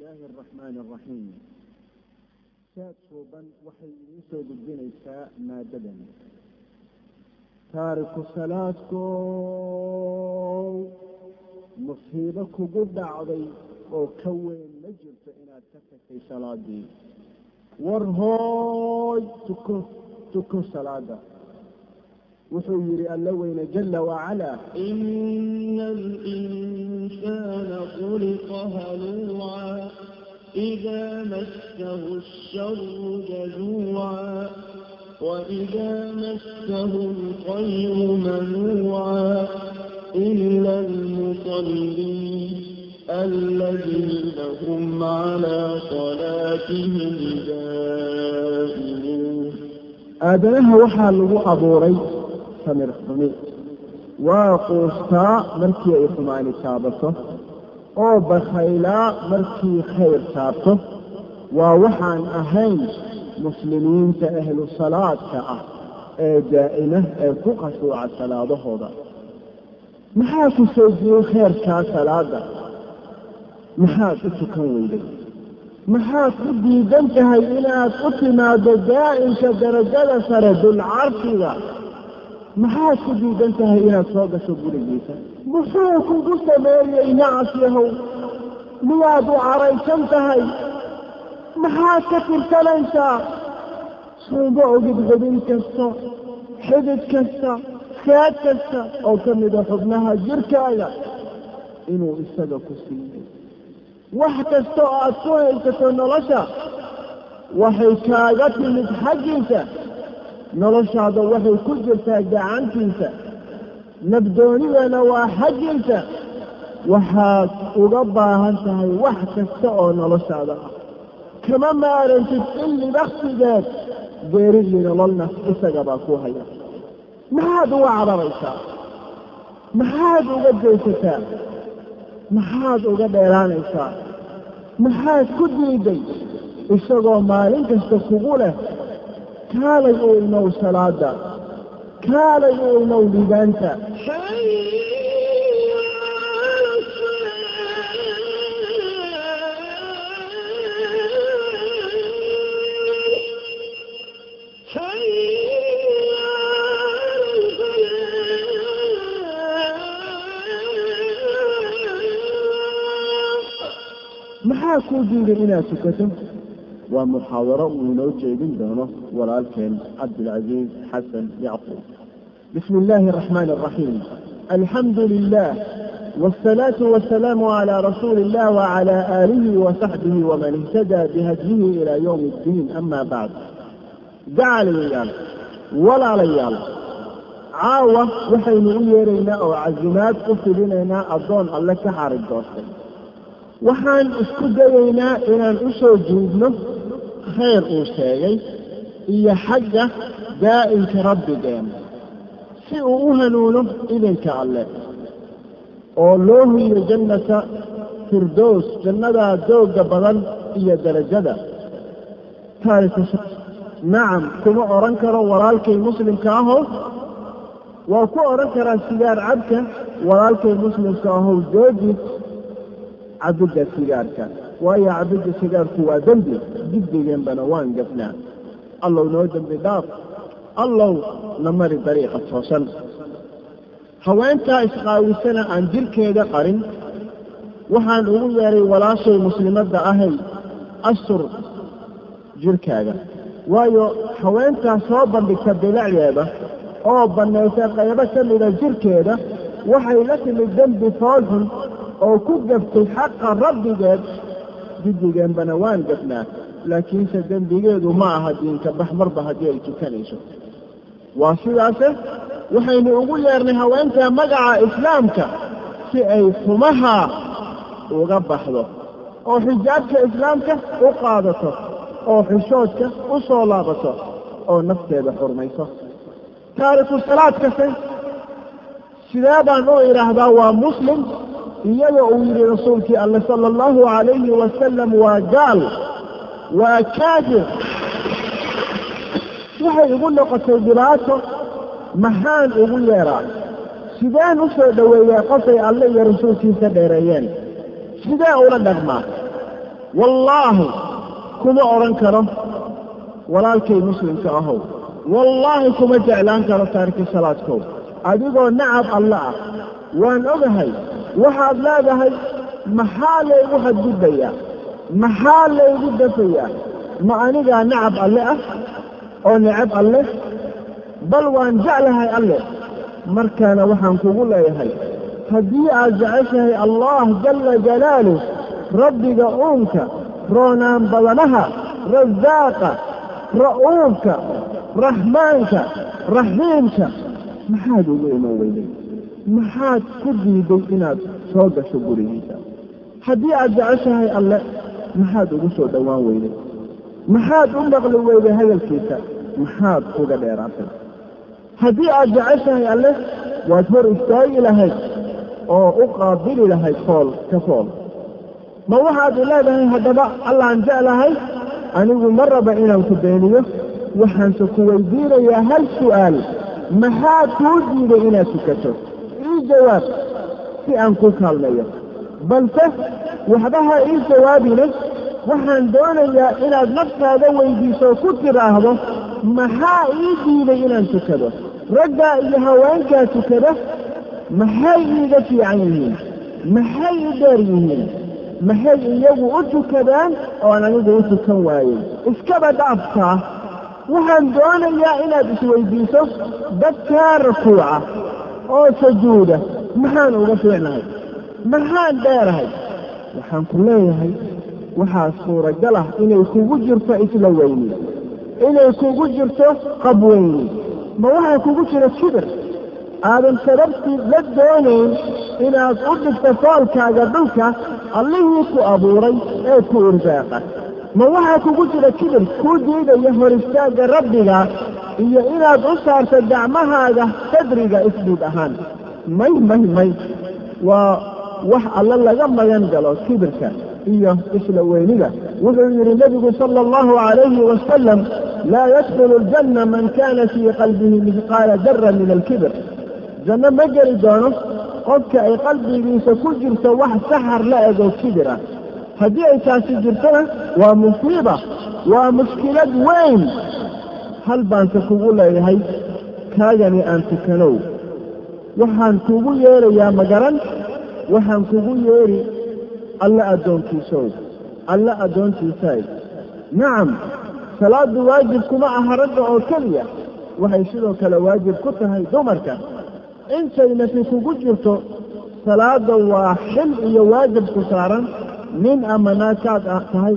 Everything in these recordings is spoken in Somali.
illaahi araxmaani araxiim saad suuban waxay idiin soo gudbinaysaa maadadan taariku salaadkow musiibo kugu dhacday oo ka weyn ma jirto inaad ka tagtay salaadii war hooy tuko tuko salaada wuxuu yidhi alla weyne jala wacala ina alinsaana khuliqa haluuca idaa massahu asharu jazuuca وإذا مسه الخير منوعا إلا المصلين الذين هم على صلاتهم دائمون aadanaha waxaa lagu abuuray samir xumi waa quustaa markii ay xumaani taabato oo bakhaylaa markii khayr taabto. Waa waxaan ahayn muslimiinta ahlu salaadka ah ee daa'ima ee ku khashuuca salaadahooda. Maxaa ku soojiyey khayrkaa salaada maxaad u tukan weyday maxaad ku diidan tahay inaad u timaado daa'imka darajada sare dulcarshiga maxaad ku diidan tahay inaad soo gasho gurigiisa? Muxuu kugu sameeyey nacas yahow? Miyaad u caraysan tahay? Maxaad ka tirsanaysaa suuba ogid xubin kasta xidid kasta saad kasta oo ka mida xubnaha jirkaaga inuu isaga ku siiyey. Wax kasta oo aad ku haysato nolosha waxay kaaga timid xaggiisa noloshaada waxay ku jirtaa gacantiisa nabdoonidana waa xaggiisa waxaad uga baahan tahay wax kasta oo noloshaada ah. Kama maarantid illi baktigeed geeridli nololna isagabaa ku haya. Maxaad uga cararaysaa maxaad uga jeysataa maxaad uga dheeraanaysaa? Maxaad ku diiday? Isagoo maalin kasta kugu leh kaalay u salaada kaalay u imow liibaanta maxaa kuu diiday inaad tukato waa muxaadaro uu inoo jeedin doono walaalkeen cabdilcaziiz xasan yacquub. Bismi illaahi araxmaani araxiim alxamdu lilah wاsalaatu wasalaamu calaa rasuuli illah wacala aalihi wasaxbihi waman ihtadaa bihadyihi ilaa ywmi اddiin ama bacd gacalayayaal walaalayaal caawa waxaynu u yeeraynaa oo casimaad u fidinaynaa addoon alle ka xarig doortay. Waxaan isku dayaynaa inaan u soo jiidno khayr uu sheegay iyo xagga daa'imka rabbigeena si uu u hanuuno idinka alle oo loo huyo jannata firdows jannadaa dooga badan iyo taariku nacam kuma odhan karo walaalkay muslimka ahow waa ku odhan karaa sigaar cabka walaalkay muslimka ahow jooji cabidda sigaarka waayo cabidda sigaarku waa dembi digdigeenbana waan gafnaa. Allow noo dembi dhaaf allow na mari dariiqa toosan. Haweentaa isqaawisana aan jirkeeda qarin. Waxaan ugu yeeray walaashay muslimadda ahay astur jirkaaga. Waayo haweentaa soo bandhigta bilacdeeda oo bannaysa qaybo ka mida jirkeeda waxay la timid dembi foolxun oo ku gaftay xaqa rabbigeed digdigeenbana waan gafnaa laakiinse dembigeedu ma aha diinka bax marba haddii ay tukanayso. Waa sidaase waxaynu ugu yeernay haweentaa magaca islaamka si ay xumaha uga baxdo oo xijaabka islaamka u qaadato oo xishoodka u soo laabato oo nafteeda xurmayso. Taariku salaadkase sidee baan u idhaahdaa waa muslim iyadoo uu yidhi rasuulkii alle sala allahu calayhi wasalam waa gaal waa kaafir. Waxay igu noqotay dhibaato maxaan ugu yeeraa sideen u soo dhoweeyaa qofay alle iyo rasuulkiisa dheereeyeen. Sidee ula dhaqmaa. Wallaahi kuma odhan karo walaalkay muslimka ahow. Wallaahi kuma jeclaan karo taariki salaadkow. Adigoo nacab alle ah waan ogahay waxaad leedahay maxaa laygu xadgudbayaa maxaa laygu dafayaa ma anigaa nacab alle ah oo necab alle? Bal waan jeclahay alle. Markaana waxaan kugu leeyahay haddii aad jeceshahay allah jalla jalaaluh rabbiga uunka roonaan badanaha rasaaqa ra'uubka raxmaanka raxiimka maxaad ugu iman weyday maxaad ku diiday inaad soo gasho gurigiisa haddii aad jeceshahay alle maxaad ugu soo dhowaan weyday maxaad u maqli weyday hadalkiisa maxaad uga dheeraatay haddii aad jeceshahay alle waad hor istaagi lahayd oo u qaabili lahayd fool ka fool. Ma waxaad i leedahay haddaba allaan jeclahay anigu ma raba inaan ku beeniyo. Waxaanse ku weydiinayaa hal su'aal. Maxaa kuu diiday inaad tukato jawaab si aan ku kaalmeeyo. Balse waxbaha ii jawaabina waxaan doonayaa inaad naftaada weydiiso ku tidhaahdo maxaa ii diiday inaan tukado? Raggaa iyo haweenkaa tukada maxay iiga fiican yihiin? Maxay i dheer yihiin? Maxay iyagu u tukadaan oon anigu u tukan waayey iskaba dhaafkaa waxaan doonayaa inaad isweydiiso dadkaa rakuuca oo sajuuda maxaan uga fiicnahay? Maxaan dheerahay? Waxaan ku leeyahay waxaa suuragal ah inay kugu jirto isla weyni. Inay kugu jirto qabweyni ma waxaa kugu jira kibir? Aadan sababtii la doonayn inaad u dhigto foolkaaga dhulka allihii ku abuuray ee ku irsaaqa ma waxaa kugu jira kibir? Kuu diidaya hor istaagga rabbiga iyo inaad u saarto gacmahaaga sadriga isdhiid ahaan. May may may. Waa wax alle laga magan galo kibirka iyo isla weynida wuxuu yidhi nebigu sala allahu calayhi wasalam laa yadkhulu aljanna man kaana fii qalbihi mihqaala dara min alkibir. Janno ma geli doono qofka ay qalbigiisa ku jirto wax saxar la ego kibir ah. Haddii ay taasi jirtona waa musiiba waa mushkilad weyn hal baanse kugu leeyahay kaagani aan tukanow. Waxaan kugu yeerayaa magaran waxaan kugu yeeri alle addoonkiisow alle addoontiisaay. Nacam salaaddu waajib kuma aha ragga oo keliya. Waxay sidoo kale waajib ku tahay dumarka. Intay nafi kugu jirto salaadda waa xil iyo waajib ku saaran. Nin ama naagkaad ah tahay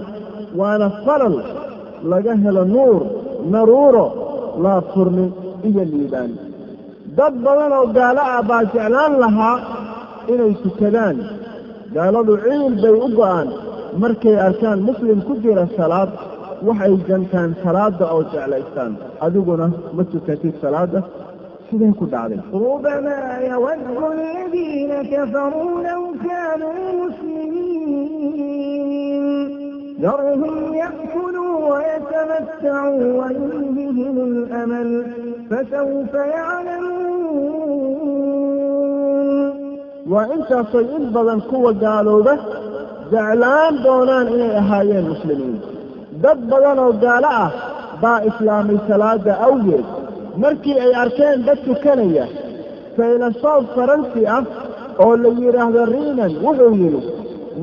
waana faral laga helo nuur naruuro laa furni iyo liibaan dad badan oo gaalo ah baa jeclaan lahaa inay tukadaan. Gaaladu ciil bay u go'aan. Markay arkaan muslim ku jira salaad waxay gantaan salaadda oo jeclaystaan. Adiguna ma tukatid salaadda? Siday ku dhacday? Rubamaa yawadu ويتمتعوا ويلههم الأمل فسوف يعلمون waa intaasay in badan kuwa gaalooba jeclaan doonaan inay ahaayeen muslimiin dad badan oo gaalo ah baa islaamay salaada awgeed markii ay arkeen dad tukanaya faylasoof faransi ah oo la yidhaahdo riinan wuxuu yidhi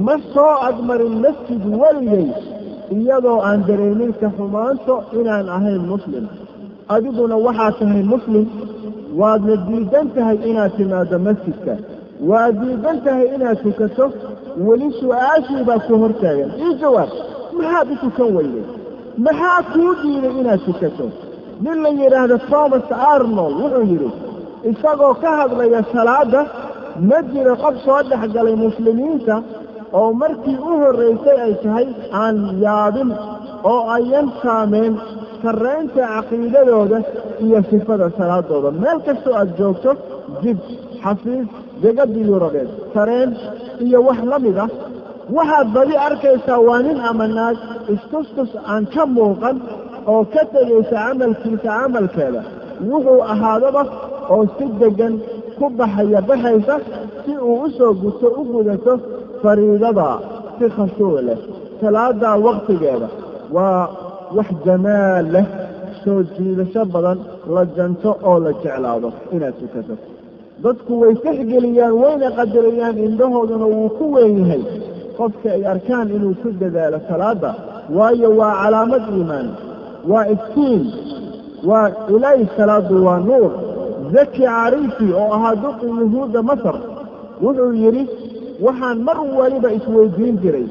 ma soo agmarin masjid weligay iyadoo aan dareemin ka xumaanto inaan ahayn muslim. Adiguna waxaad tahay muslim waadna diidan tahay inaad timaaddo masjidka. Waad diidan tahay inaad tukato weli su'aashii baa ku hortaagan. Ii jawaab maxaad u tukan weyday maxaa kuu diiday inaad tukato? Nin la yidhaahdo thomas arnold wuxuu yidhi isagoo ka hadlaya salaadda ma jiro qof soo dhex galay muslimiinta oo markii u horraysay ay tahay aan yaabin oo ayan saameen sarraynta caqiidadooda iyo sifada salaadooda. Meel kastoo aad joogto jib xafiis degada yurubeed sareen iyo wax la mid ah waxaad badi arkaysaa waa nin ama naag istustus aan ka muuqan oo ka tegaysa camalkiisa camalkeeda. Wuxuu ahaadaba oo si deggan ku baxaya baxaysa si uu u soo guto u gudato fariidada si khashuuc leh. Salaadaa waktigeeda waa wax jamaal leh soo jiidasho badan la janto oo la jeclaado inaad tukato. Dadku way tixgeliyaan wayna qadarayaan indhahooduna wuu ku weyn yahay. Qofka ay arkaan inuu ku dadaalo salaada waayo waa calaamad iimaan waa iftiin waa ilaahi salaadu waa nuur. Zaki cariifi oo ahaa duqi yuhuudda masar wuxuu yidhi waxaan mar waliba isweydiin jiray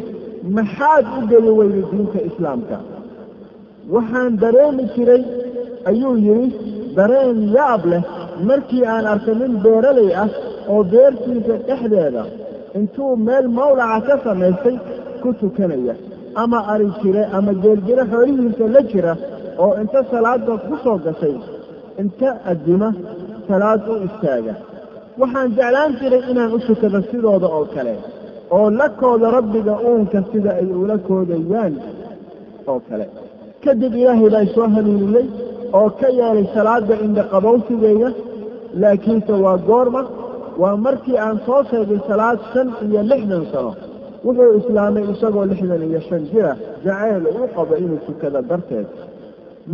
maxaad u geli weyday diinta islaamka? Waxaan dareemi jiray ayuu yidhi dareen yaab leh. Markii aan arkay nin beeralay ah oo beertiisa dhexdeeda intuu meel mawlaca ka samaystay ku tukanaya. Ama ari jire ama geelgiro xoolihiisa la jira oo inta salaada ku soo gashay inta addima salaad u istaaga waxaan jeclaan jiray inaan u tukado sidooda oo kale oo la kooda rabbiga uunka sida ay ula koodayaan oo kale. Kadib ilaahay baa soo hanuuniyey oo ka yeelay salaada indhaqabowsigeeya laakiinse waa goorma. Waa markii aan soo sheegay salaad shan iyo lixdan sano. Wuxuu islaamay isagoo lixdan iyo shan jira. Jacayl u qabo inuu tukado darteed.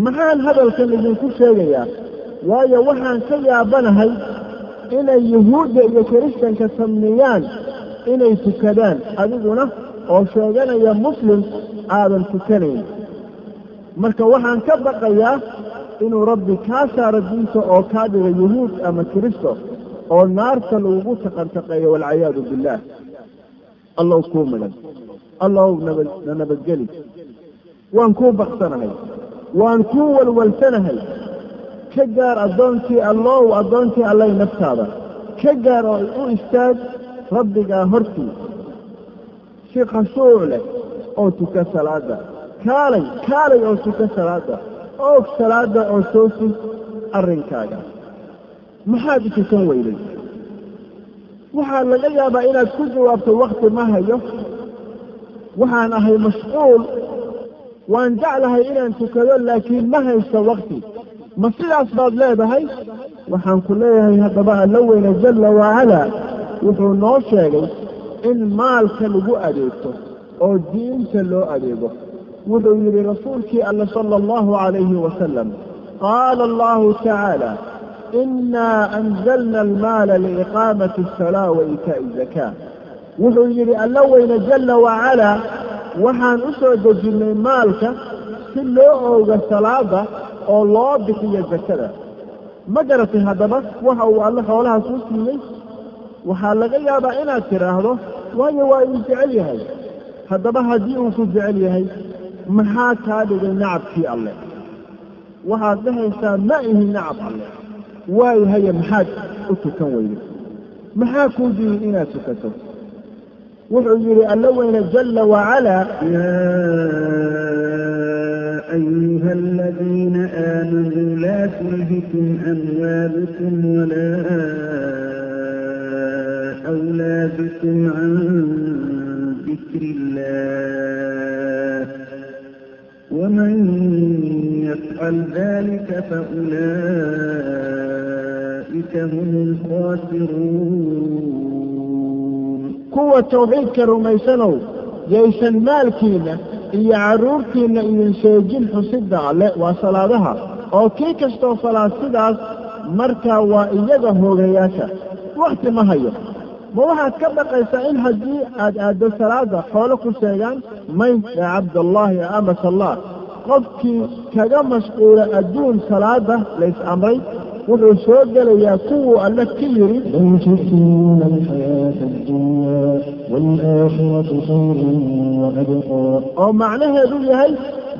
Maxaan hadalkan idinku sheegayaa? Waayo waxaan ka yaabanahay inay yuhuudda iyo kiristanka samniyaan inay tukadaan adiguna oo sheeganaya muslim aadan tukanayn. Marka waxaan ka baqayaa inuu rabbi kaa saaro diinta oo kaa dhiga yuhuud ama kiristo oo naarta lagugu taqantaqeeyo walcayaadu billaah. Allow kuu midhan allow na nabadgeli. Waan kuu baqsanahay. Waan kuu walwalsanahay ka gaar addoonkii allow addoonkii allay naftaada. Ka gaar oo u istaag rabbigaa hortii si khashuuc leh oo tuka salaada kaalay kaalay oo tuka salaada oog salaada oo toosi arrinkaaga. Maxaad u tukan weyday waxaa laga yaabaa inaad ku jawaabto wakti ma hayo. Waxaan ahay mashquul waan jeclahay inaan tukado laakiin ma haysto wakti ma sidaas baad leedahay? Waxaan ku leeyahay haddaba alla weyne jalla wacalaa wuxuu noo sheegay in maalka lagu adeegto oo diinta loo adeego. Wuxuu yidhi rasuulkii alle sala allahu calayhi wasalam qaala allahu tacaala inaa anzalna almaala liiqaamati asalaa wa iitaa'i zakaa wuxuu yidhi alla weyne jalla wacalaa waxaan u soo dejinnay maalka si loo ooga salaada oo loo bixiyo zakada. Ma garatay haddaba waxa uu alle xoolaha kuu siiyey? Waxaa laga yaabaa inaad tidhaahdo waayo waa uu jecel yahay. Haddaba haddii uu ku jecel yahay maxaa kaa dhigay nacabkii alle? Waxaad dhahaysaa ma ihi nacab alle. Waayahaye maxaad u tukan weyday. Maxaa kuu diiday inaad tukato? Wuxuu yidhi alla weyne jalla wacalaa أيها الذين آمنوا لا تلهكم أموالكم ولا أولادكم عن ذكر الله ومن يفعل ذلك فأولئك هم الخاسرون قوة توحيدك رميسنو جيسا مالكينا iyo carruurtiinna idin sheejin xusidda alle waa salaadaha. Oo kii kastoo salaad sidaas markaa waa iyaga hoogayaasha. Wakhti ma hayo. Ma waxaad ka baqaysaa in haddii aad aaddo salaada xoolo ku sheegaan may yaa cabdallaahi ya amat qofkii kaga mashquula adduun salaada lays amray wuxuu soo gelayaa kuwuu alle ka yiri oo macnaheedu yahay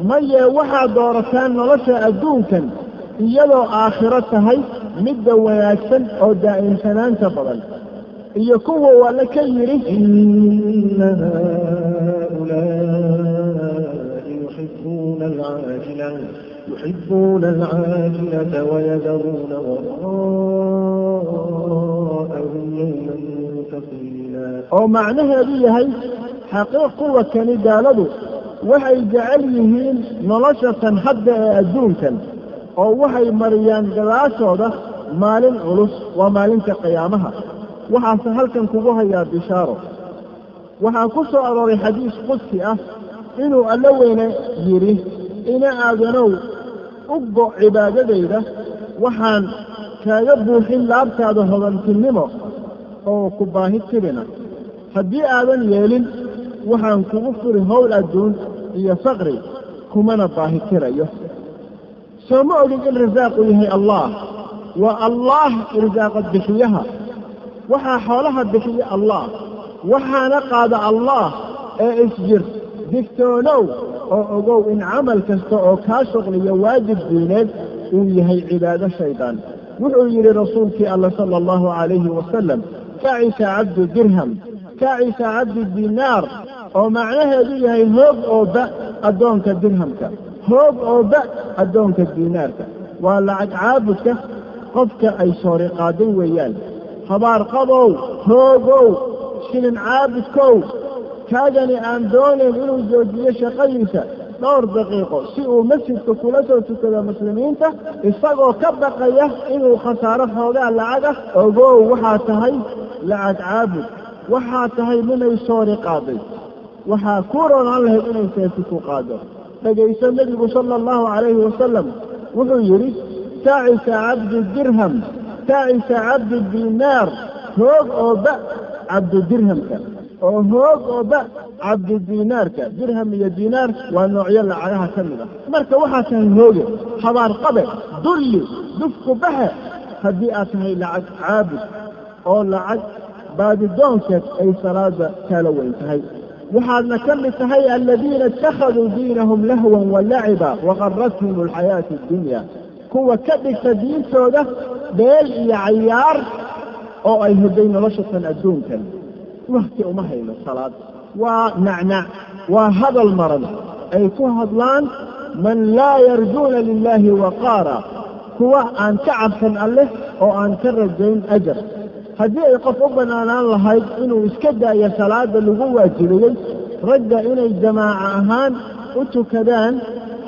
maye waxaad doorataan nolosha adduunkan iyadoo aakhiro tahay midda wanaagsan oo daa'imsanaanta badan. Iyo kuwa walla ka yidhi يحبون العاجلة يحبون العاجلة ويذرون وراءهم يوما ثقيلا oo macnaheedu yahay xaqiiq kuwa kani gaaladu waxay jecel yihiin noloshatan hadda ee adduunkan oo waxay mariyaan gadaashooda maalin culus waa maalinta qiyaamaha waxaase halkan kugu hayaa bishaaro waxaa ku soo arooray xadiis qudsi ah inuu alla weyne yidhi ina aadanow u go cibaadadayda waxaan kaaga buuxin laabtaada hodantinimo oo ku baahi tirina. Haddii aadan yeelin waxaan kugu furi howl adduun iyo faqri kumana baahi tirayo. Soo ma ogin in risaaqu yahay allah? Waa allah risaaqad bixiyaha. Waxaa xoolaha bixiya allah. Waxaana qaada allah ee isjir digtoonow oo ogow in camal kasta oo kaa shuqliyo waajib diineed uu yahay cibaado shaydaan wuxuu yidhi rasuulkii alla sala allahu calayhi wasalam kacisa cabdu dirham kacisa cabdu dinaar oo macnaheedu yahay hoog oo ba addoonka dirhamka hoog oo ba addoonka diinaarka waa lacag caabudka qofka ay soori qaaday weeyaan. Habaar qabow hoogow shilin caabudkow kaagani aan doonayn inuu joojiyo shaqadiisa dhowr daqiiqo si uu masjidka kula soo tukado muslimiinta isagoo ka baqaya inuu khasaaro xoogaa lacag ah ogow waxaa tahay lacag caabud waxaa tahay minay soori qaaday waxaa ku roonaan lahayd inay seefi ku qaado dhegayso nebigu sala allahu calayhi wasalam wuxuu yidhi taacisa cabdu dirham taacisa cabdu dinaar hoog oo ba cabdu dirhamka oo hoog oo ba cabdu diinaarka dirham iyo diinaar waa noocyo lacagaha ka mid ah. Marka waxaa tahay hooge habaar qabe dulli dufku baxe. Haddii aad tahay lacag caabud oo lacag baadidoonkeed ay salaada kala weyn tahay. Waxaadna ka mid tahay aladiina ittakhaduu diinahum lahwan wa laciba waqarathum alxayaatu addunya. Kuwa ka dhigta diintooda beel iyo cayaar oo ay hoday noloshatan adduunkan wakti uma hayno salaad. Waa nacnac waa hadal maran. Ay ku hadlaan man laa yarjuuna lilaahi waqaara kuwa aan ka cabsan alleh oo aan ka rajayn ajar haddii ay qof u bannaanaan lahayd inuu iska daayo salaada lagu waajibiyey ragga inay jamaaca ahaan u tukadaan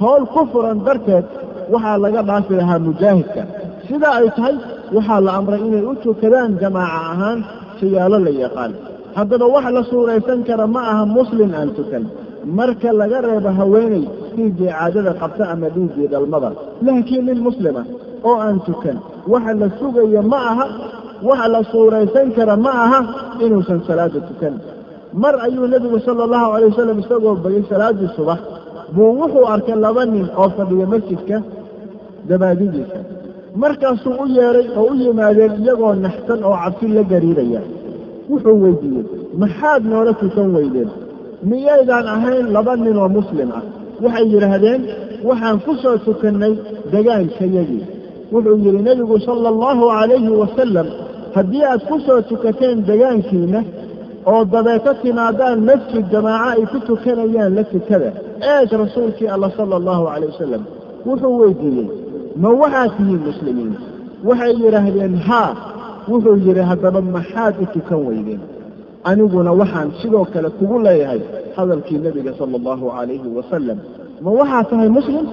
howl ku furan darteed waxaa laga dhaafi lahaa mujaahidka. Sidaa ay tahay waxaa la amray inay u tukadaan jamaaca ahaan siyaalo la yaqaan haddaba wax la suuraysan kara ma aha muslim aan tukan. Marka laga reebo haweeney dhiiggii caadada qabta ama dhiiggii dhalmada. Laakiin nin muslima oo aan tukan waxa la sugayo ma aha waxa la suuraysan kara ma aha inuusan salaada tukan. Mar ayuu nebigu sala allahu calay wasalam isagoo bagay salaaddii subax. Buu wuxuu arkay laba nin oo fadhiya masjidka dabaadidiisa markaasuu u yeedhay oo u yimaadeen iyagoo naxsan oo cabsi la gariiraya wuxuu weydiiyey maxaad noola tukan weydeen? Miyaydaan ahayn laba nin oo muslim ah. Waxay yidhaahdeen waxaan ku soo tukannay degaankayagii wuxuu yidhi nebigu sala allahu calayhi wasalam haddii aad ku soo tukateen degaankiina oo dabeeto timaadaan masjid jamaaco ay ku tukanayaan la tukada eeg rasuulkii alla sala allahu calayh wasalam wuxuu weydiiyey ma waxaad tihiin muslimiin? Waxay yidhaahdeen haa wuxuu yidhi haddaba maxaad u tukan weydeen? Aniguna waxaan sidoo kale kugu leeyahay hadalkii nebiga sala allahu calayhi wasalam ma waxaad tahay muslim?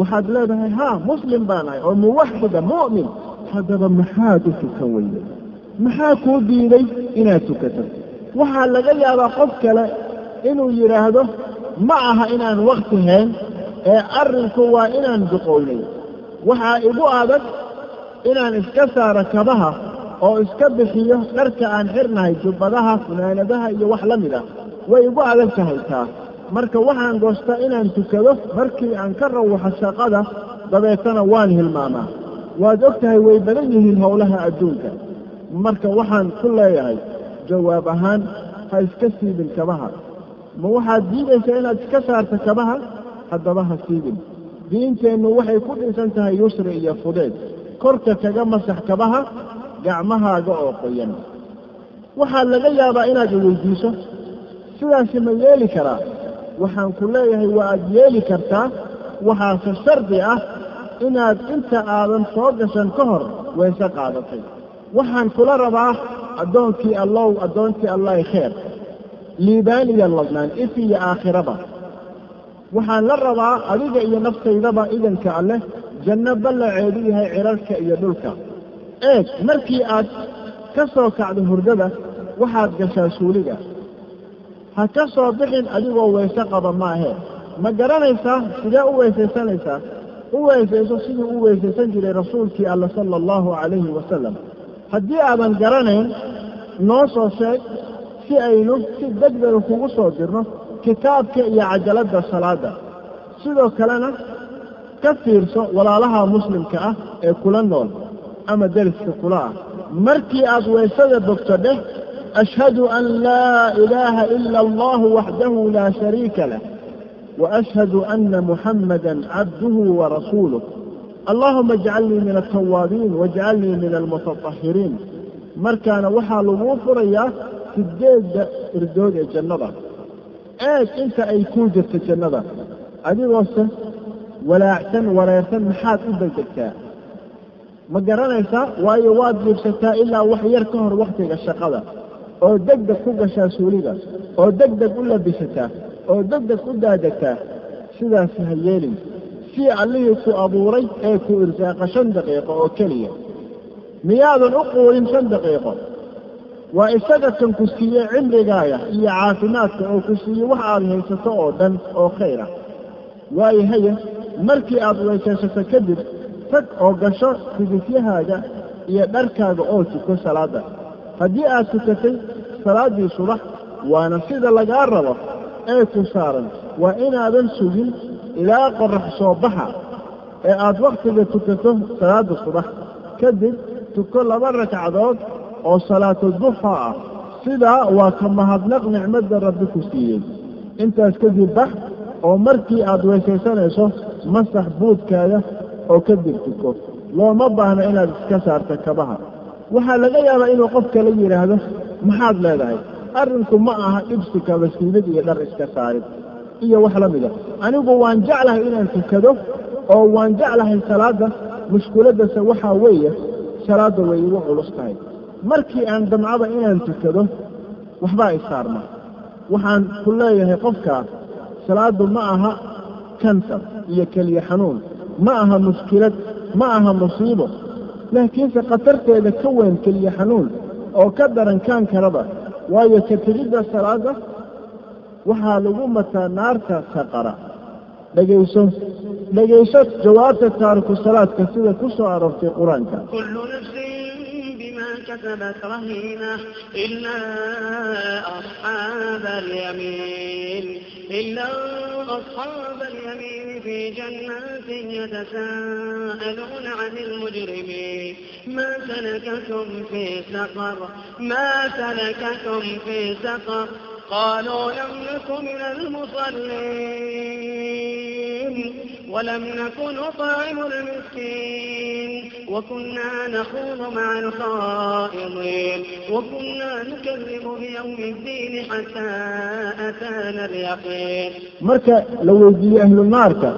Waxaad leedahay haa muslim baan ahay oo muwaxida mu'min. Haddaba maxaad u tukan weydeen? Maxaa kuu diiday inaad tukato? Waxaa laga yaabaa qof kale inuu yidhaahdo ma aha inaan wakti hayn ee arrinku waa inaan duqownay. Waxaa igu adag inaan iska saaro kabaha oo iska bixiyo dharka aan xirnahay jubbadaha funaanadaha iyo wax la mid ah. Way igu adag tahay taa marka waxaan goostaa inaan tukado markii aan ka rawaxo shaqada dabeetana waan hilmaamaa. Waad og tahay way badan yihiin howlaha adduunka. Marka waxaan ku leeyahay jawaab ahaan ha iska siibin kabaha. Ma waxaad diidaysaa inaad iska saarto kabaha? Haddaba ha siibin. Diinteennu waxay ku dhisan tahay yusri iyo fudeed. Korka kaga masax kabaha gacmahaaga oo qoyan. Waxaa laga yaabaa inaad iweydiiso sidaasi ma yeeli karaa? Waxaan ku leeyahay waa aad yeeli kartaa. Waxaase shardi ah inaad inta aadan soo gashan ka hor weyse qaadatay. Waxaan kula rabaa addoonkii allow addoontii allahi kheer liibaan iyo ladnaan if iyo aakhiraba. Waxaan la rabaa adiga iyo naftaydaba idanka alleh janno ballaceedu yahay cirarka iyo dhulka eeg markii aad ka soo kacdo hurdada waxaad gashaa suuliga. Ha ka soo bixin adigoo weyse qaba maahee ma garanaysaa sidee u weysaysanaysaa? U weysayso siduu u weysaysan jiray rasuulkii alla sala allahu calayhi wasalam haddii aadan garanayn noo soo sheeg si aynu si degdega kugu soo dirno kitaabka iyo cajaladda salaada. Sidoo kalena ka fiirso walaalaha muslimka ah ee kula nool ama dariska kula ah markii aad weysada bogto dheh ashhadu an laa ilaaha ila allahu waxdahu laa shariika lah waashhadu ana muxammadan cabduhu warasuuluh allaahuma ijcalnii min altawaabiin waajcalnii min almutatahiriin markaana waxaa laguu furayaa sideedda irdood ee jannada. Eeg inta ay kuu jirto jannada adigoose walaacsan wareersan maxaad u degdegtaa? Ma garanaysaa waayo waad jiibsataa ilaa wax yar ka hor wakhtiga shaqada. oo degdeg ku gashaa suuliga oo degdeg u labisataa oo degdeg u daadegtaa sidaas ha yeelin. Sii allihii ku abuuray ee ku irsaaqa shan daqiiqo oo keliya. Miyaadan u quurin shan daqiiqo. Waa isaga kan ku siiye cimrigaaya iyo caafimaadka oo ku siiye wax aad haysato oo dhan oo khayr ah waayo haye markii aad weysaysato kadib tag oo gasho fidisyahaaga iyo dharkaaga oo tuko salaadda haddii aad tukatay salaaddii subax waana sida lagaa rabo ee ku saaran. Waa inaadan sugin ilaa qorax soo baxa ee aad wakhtiga tukato salaadda subax. Kadib tuko laba ragcadood oo salaatu duxa ah. Sidaa waa ka mahadnaq nicmadda rabbi ku siiyey. Intaas kadib bax oo markii aad weysaysanayso masax buudkaaga oo kadib tuko looma baahna inaad iska saarta kabaha. Waxaa laga yaabaa inuu qofka la yidhaahdo maxaad leedahay? Arrinku ma aha dhibsi kabasiilid iyo dhar iska saarid. Iyo wax la mida anigu waan jeclahay inaan tukado oo waan jeclahay salaadda. Mushkiladdase waxaa weeye salaadda way igu culus tahay. Markii aan damcaba inaan tukado waxbaa isaarma waxaan ku leeyahay qofkaa salaaddu ma aha kansar iyo keliya xanuun ma aha mushkilad ma aha musiibo. Laakiinse khatarteeda ka weyn keliya xanuun oo ka daran kaan karaba waayo ka tegidda salaadda waxaa lagu mataa naarta saqara. Dhegayso dhegayso jawaabta taariku salaadka sida ku soo aroortay qur'aanka. كسبت رهينة إلا أصحاب اليمين إلا أصحاب اليمين في جنات يتساءلون عن المجرمين ما سلككم في سقر ما سلككم في سقر قالوا لم نك من المصلين ولم نك نطعم المسكين وكنا نخوض مع الخائضين وكنا نكذب بيوم الدين حتى أتانا اليقين مركا لو يجي أهل النار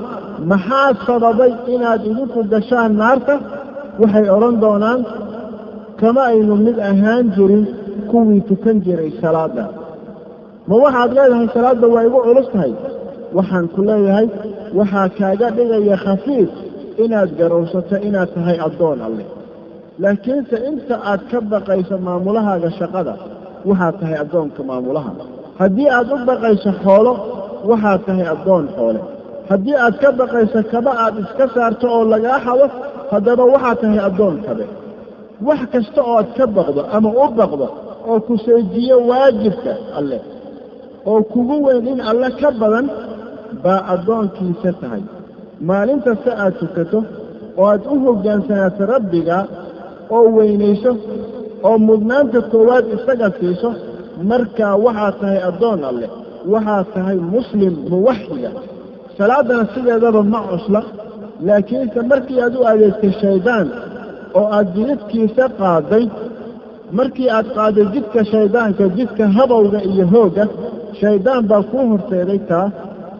maxaa sababay inaad igu kudashaan naarta waxay odhan doonaan kama aynu mid ahaan jirin kuwii tukan jiray salaada ma waxaad leedahay salaadda waa igu culus tahay? Waxaan ku leeyahay waxaa kaaga dhigaya khafiif inaad garowsato inaad tahay addoon alleh laakiinse inta aad ka baqayso maamulahaaga shaqada waxaad tahay addoonka maamulaha. Haddii aad u baqayso xoolo waxaad tahay addoon xoole. Haddii aad ka baqayso kaba aad iska saarto oo lagaa xado haddaba waxaad tahay addoon kabe. Wax kasta oo aad ka baqdo ama u baqdo oo ku seejiyo waajibka alleh oo kugu weyn in alle ka badan baa addoonkiisa tahay. Maalintasta aad tukato oo aad u hoggaansanaato rabbiga oo weynayso oo mudnaanta koowaad isaga siiso markaa waxaad tahay addoon alleh waxaad tahay muslim muwaxida. Salaaddana sideedaba ma cusla laakiinse markii aad u adeegtay shaydaan oo aad jidadkiisa qaaday markii aad qaaday jidka shaydaanka jidka habowga iyo hoogga shaydaan baa kuu horseeday taa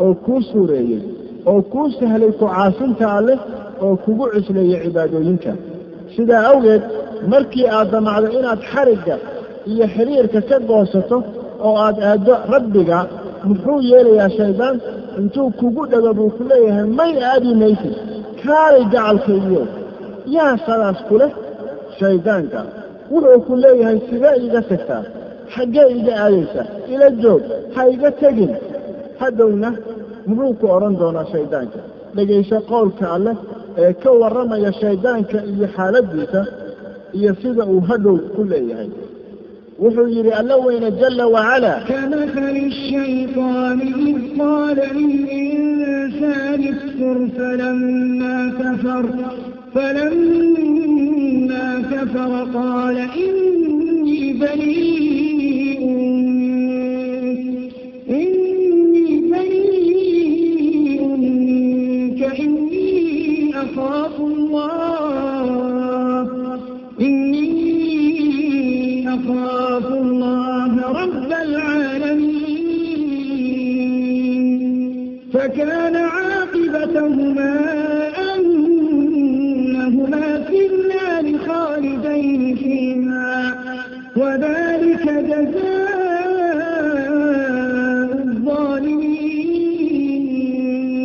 oo kuu suureeyey oo kuu sahlay ku caasinta alleh oo kugu cusleeyey cibaadooyinka. Sidaa awgeed markii aad damacdo inaad xarigga iyo xiriirka ka goosato oo aad aaddo rabbiga muxuu yeelayaa shaydaan intuu kugu dhego buu ku leeyahay may aadi maysid kaalay gacalkaygiyo yaa sadaas ku leh shayddaanka wuxuu ku leeyahay sidee iga tagtaa xaggee iga aadaysa ila joog ha iga tegin. Hadowna muxuu ku odhan doonaa shaydaanka. Dhegayso qowlka alleh ee ka warramaya shayddaanka iyo xaaladdiisa iyo sida uu hadhow ku leeyahay. Wuxuu yidhi alla weyne jala wacalaa kamahali shayطaani id qaala lilinsaan ikfur falamaa kafar. فلما كفر قال إني بريء إني أخاف الله رب العالمين فكان عاقبتهما النار خالدين فيها وذلك جزاء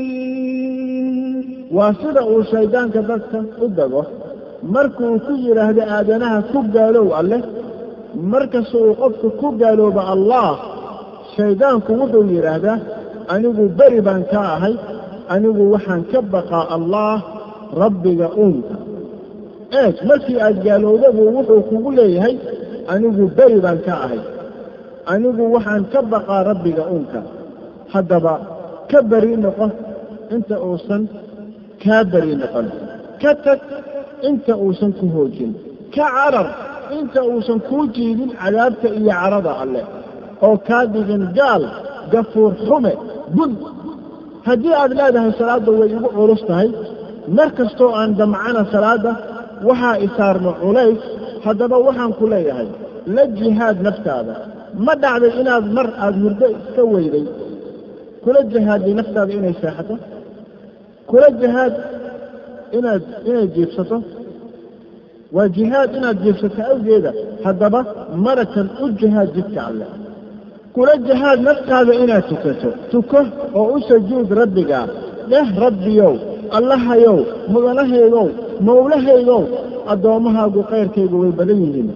الظالمين waa sida uu shaydaanka dadka u dago markuu ku yidhaahdo aadanaha ku gaalow alleh markasta uu qofku ku gaalooba allah shaydaanku wuxuu yidhaahdaa anigu beri baan ka ahay anigu waxaan ka baqaa allah rabbiga uunka eeg markii aad gaalowdabu wuxuu kugu leeyahay anigu beri baan ka ahay. Anigu waxaan ka baqaa rabbiga uunka. Haddaba ka beri noqo inta uusan kaa beri noqon. Ka tag inta uusan ku hoojin. Ka carar inta uusan kuu jiidin cadaabta iyo carada alleh oo kaa dhigin gaal gafuur xume bud haddii aad leedahay salaadda way igu culus tahay. Mar kastoo aan damcana salaadda waxaa isaarno culays haddaba waxaan ku leeyahay la jihaad naftaada. Ma dhacday inaad mar aada hurdo iska weyday. Kula jihaadday naftaada inay seexato. Kula jihaad inaad inay jiibsato. Waa jihaad inaad jiibsato awgeeda haddaba marakan u jihaad jidka alleh kula jihaad naftaada inaad tukato. Tuko oo u sajuud rabbigaa dheh rabbiyow allahayow mudanahaygow mawlahaygow addoommahaagu kayrkaygu way badan yihiin.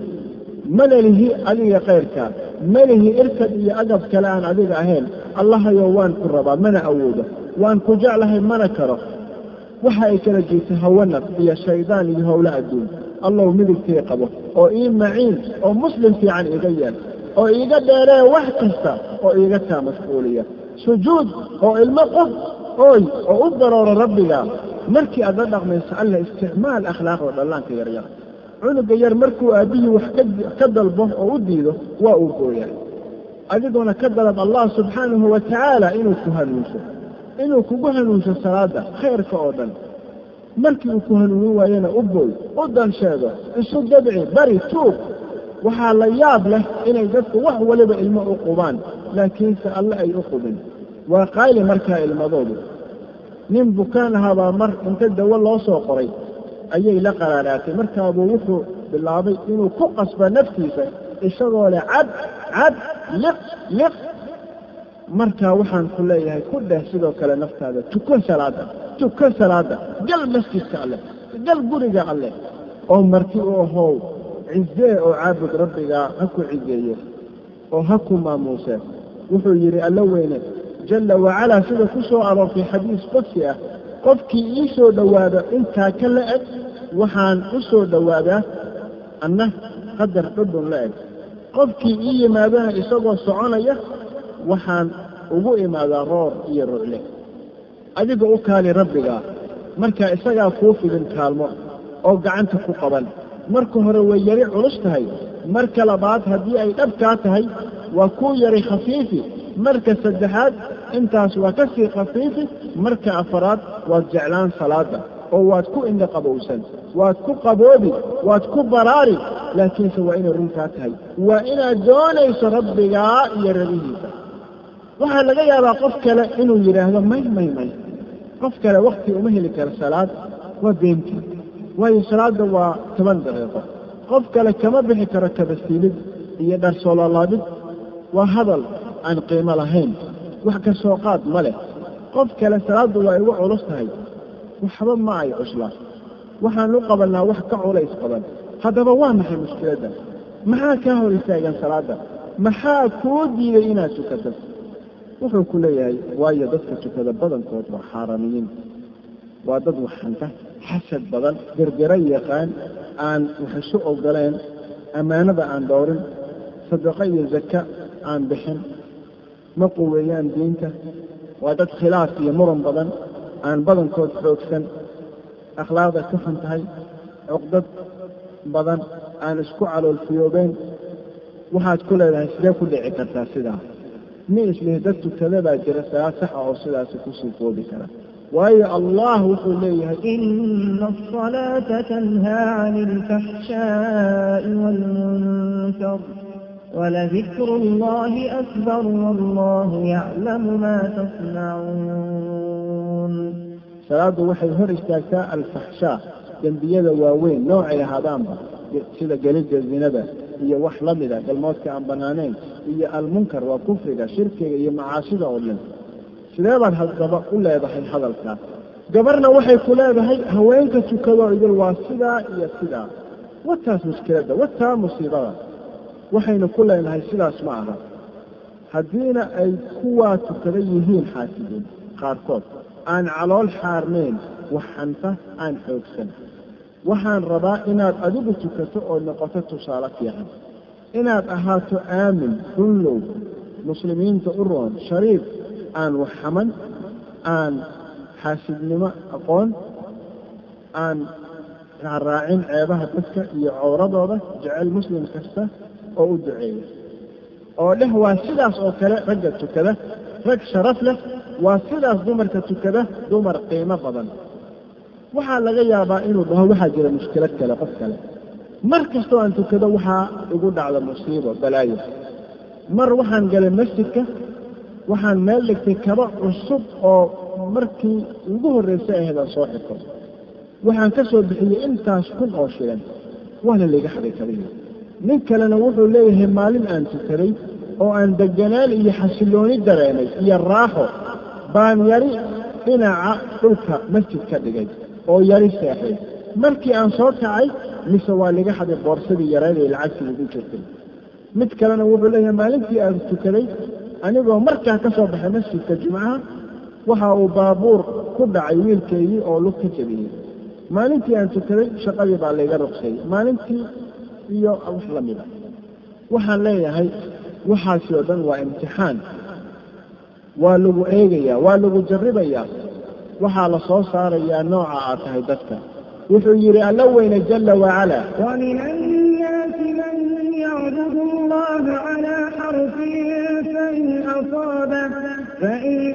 Mana lihi adiga kayrkaa ma lihi irkad iyo agab kale aan adiga ahayn. Allahayow waan ku rabaa mana awoodo. Waan ku jeclahay mana karo. Waxa ay kala jirtay hawanaf iyo shaydaan iyo howlo adduun. Allow midigtay qabo oo ii maciin oo muslim fiican iga yeel oo iiga dheeree wax kasta oo iiga taa mashquuliya sujuud oo ilmo qof ooy oo u darooro rabbiga. Markii aad la dhaqmayso alla isticmaal akhlaaqda dhallaanka yaryar cunuga yar markuu aabbihii wax ka dalbo oo u diido waa uu gooyaa adiguna ka dalab allah subxaanahu wa tacaala inuu ku hanuunso. Inuu kugu hanuunso salaada khayrka oo dhan. Markii uu ku hanuunin waayena u booy u dan sheego isu dabci bari tuug waxaa la yaab leh inay dadku wax waliba ilmo u qubaan laakiinse alle ay u qubin waa qayli markaa ilmadoodu. Nin bukaan ahaabaa mar inta dawo loo soo qoray ayay la qaraaraatay. Markaabuu wuxuu bilaabay inuu ku qasba naftiisa isagoo leh cad cad liq liq. Markaa waxaan ku leeyahay ku dheh sidoo kale naftaada. Tuko salaada tuko salaada. Gal masjidka alleh gal guriga alleh. Oo marti u ahow cizee oo caabud rabbigaa ha ku cizeeyo oo ha ku maamuuse. Wuxuu yidhi alla weyne jalla wacalaa sida ku soo aroortay xadiis qudsi ah. Qofkii ii soo dhowaado intaa ka la eg waxaan u soo dhowaadaa anna qadar dhudhun la eg. Qofkii ii yimaadana isagoo soconaya waxaan ugu imaadaa roor iyo rucle. Adiga u kaali rabbigaa marka isagaa kuu fidin kaalmo oo gacanta ku qaban. Marka hore way yari culus tahay marka labaad haddii ay dhabkaa tahay waa kuu yari khafiifi. Marka saddexaad intaas waa ka sii khafiifi marka afaraad waad jeclaan salaada oo waad ku indha qabowsan waad ku qaboobi waad ku baraari laakiinse waa inay runtaa tahay. Waa inaad doonayso rabbigaa iyo rabihiisa waxaa laga yaabaa qof kale inuu yidhaahdo may may may. Qof kale wakti uma heli karo salaad waa beentii. Waayo salaada waa toban daqiiqo. Qof kale kama bixi karo kabasiilid iyo dharsoololaabid waa hadal aan qiimo lahayn wax ka soo qaad ma leh. Qof kale salaaddu waa igu culus tahay. Waxba ma ay cusla. Waxaan u qabannaa wax ka culays qaban. Haddaba waa maxay mushkiladda maxaa kaa hor istaagan salaadda? Maxaa kuu diiday inaad tukato wuxuu ku leeyahay waayo dadka tukada badankood waa xaaramiyiin waa dad waxanta xasad badan gergero yaqaan aan wax isu ogoleen ammaanada aan dhowrin sadaqo iyo zaka aan bixin ma quweeyaan diinta waa dad khilaaf iyo muran badan aan badankood xoogsan akhlaaqda ka xun tahay cuqdad badan aan isku caloolfiyoobeen waxaad ku leedahay sidee ku dhici kartaa sidaa mi islihi dad tukada baa jira salaad saxa oo sidaasi kusii koobi kara waayo allah wuxuu leeyahay إن الصلاة تنهى عن الفحشاء والمنكر ولذكر الله أكبر والله يعلم ما تصنعون salaadu waxay hor istaagtaa alfaxshaa dembiyada waaweyn noocay ahaadaanba sida gelidda zinada iyo wax la mida galmoodka aan banaanayn iyo almunkar waa kufriga shirkiga iyo macaasida oo dhan sidee baad haddaba u leedahay hadalkaas gabarna waxay ku leedahay haweenka tukado idil waa sidaa iyo sidaa wataas mushkiladda wataa musiibada waxaynu ku leenahay sidaas ma aha. Haddiina ay kuwaa tukada yihiin xaasidiin qaarkood. Aan calool xaarnayn waxanta aan xoogsan waxaan rabaa inaad adigu tukato oo noqoto tusaale fiican. Inaad ahaato aamin runlow muslimiinta u roon shariif aan wax xaman aan xaasidnimo aqoon aan raaraacin ceebaha dadka iyo cowradooda jecel muslim kasta oo u duceeya. Oo dheh waa sidaas oo kale ragga tukada rag sharaf leh waa sidaas dumarka tukada dumar qiimo badan. Waxaa laga yaabaa inuu dhaho waxaa jira mushkilad kale qof kale. Mar kastoo aan tukado waxaa igu dhacda musiibo balaayo. Mar waxaan galay masjidka waxaan meel dhigtay kaba cusub oo markii ugu horreysay ahaydaan soo xirto. Waxaan ka soo bixiyey intaas kun oo shilan waana layga xaday kabihi nin kalena wuxuu leeyahay maalin aan tukaday oo aan deganaan iyo xasillooni dareenay iyo raaxo. Baan yari dhinaca dhulka masjid ka dhigay oo yari seexday markii aan soo kacay mise waa liga xaday boorsadii yareed ee lacagtii igu jirtay. Mid kalena wuxuu leeyahay maalintii aan tukaday anigoo markaa ka soo baxay masjidka jimcaha waxa uu baabuur ku dhacay wiilkaygii oo lug ka jabiyey maalintii aan tukaday shaqadii baa layga ruqsayey maalintii iyo wax lamida ah. waxaan leeyahay waxaasi oo dhan waa imtixaan. Waa lagu eegayaa waa lagu jarribayaa. Waxaa la soo saarayaa nooca aad tahay dadka. Wuxuu yidhi alla weyne jalla wacala فإن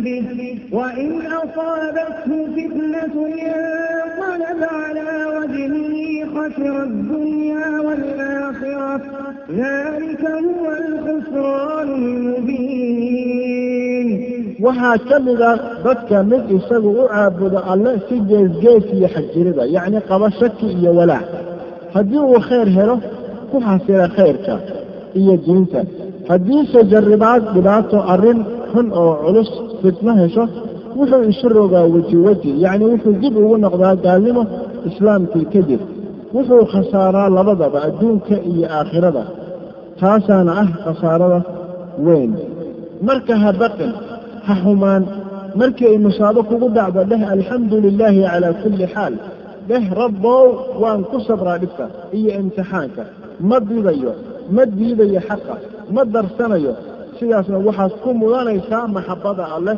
به وإن أصابته فتنة انقلب على وجهه خسر الدنيا والآخرة. ذلك هو الخسران المبين. waxaa ka mida dadka mid isagu u caabudo alle si geesgees iyo xajirida yacni qaba shaki iyo walaac haddii uu khayr helo ku xasira khayrka iyo diinta haddiise jarribaad dhibaato arrin xun oo culus fitno hesho wuxuu isu rogaa weji weji. Yacni wuxuu dib ugu noqdaa gaalnimo islaamkii kadib wuxuu khasaaraa labadaba adduunka iyo aakhirada. Taasaana ah khasaarada weyn. Marka ha baqin ha xumaan markii ay musaabo kugu dhacdo dheh alxamdu lilaahi calaa kulli xaal. Dheh rabbow waan ku sabraa dhibka iyo imtixaanka. Ma didayo ma diidayo xaqa ma darsanayo sidaasna waxaad ku mudanaysaa maxabbada alleh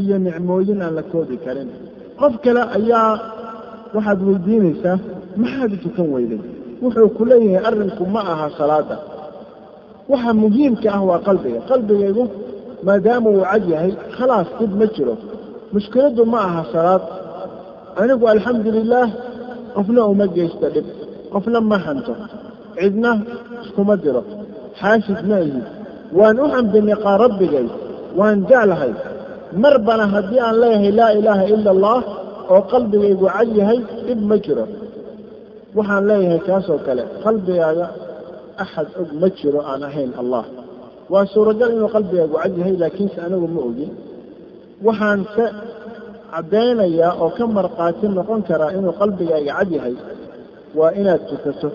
iyo nicmooyin aan la koobi karin. Qof kale ayaa waxaad weydiinaysaa maxaad tukan weyday wuxuu ku leeyahay arrinku ma aha salaada. Waxa muhiimka ah waa qalbiga. Qalbigaygu maadaama uu cad yahay khalaas dib ma jiro. Mushkiladdu ma aha salaad. Anigu alxamdu lilaah qofna uma geysto dhib qofna ma hanto. Cidna iskuma diro. Xaasid ma ihi waan u xamdiniqaa rabbigay waan jeclahay. Mar bana haddii aan leeyahay laa ilaaha ila allah oo qalbigaygu cad yahay dhib ma jiro. Waxaan leeyahay kaasoo kale qalbigaaga axad og ma jiro aan ahayn allah. Waa suuragal inuu qalbigaagu cad yahay laakiinse anigu ma ogin. Waxaan ka caddaynayaa oo ka markhaati noqon karaa inuu qalbigaaga cad yahay waa inaad tukato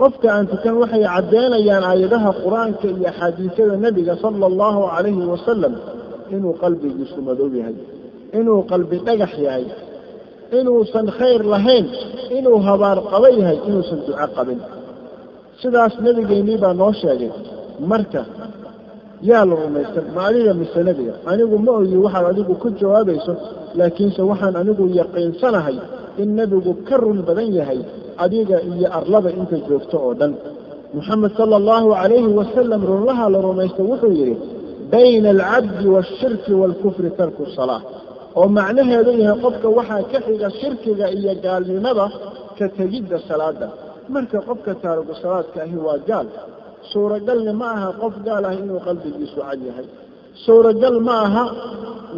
qofka aan tukan waxay caddeynayaan aayadaha qur'aanka iyo axaadiisada nebiga sala allahu calayhi wasalam inuu qalbigiisu madow yahay inuu qalbi dhagax yahay inuusan khayr lahayn inuu habaar qaba yahay inuusan duco qabin. Sidaas nebigeennii baa noo sheegay marka yaa la rumaysan ma adiga mise nebiga? Anigu ma ogi waxaad adigu ku jawaabayso laakiinse waxaan anigu yaqiinsanahay in nebigu ka run badan yahay adiga iyo arlada inta joogto oo dhan. Moxamed sala allahu calayhi wasalam runlaha la rumaysta wuxuu yidhi bayna alcabdi waalshirki waalkufri tarku salaa oo macnaheedu yahay qofka waxaa ka xiga shirkiga iyo gaalnimada ka tegidda salaada marka qofka taarigu salaadka ahi waa gaal suuragalna ma aha qof gaal ah inuu qalbigiisu cad yahay. Suuragal ma aha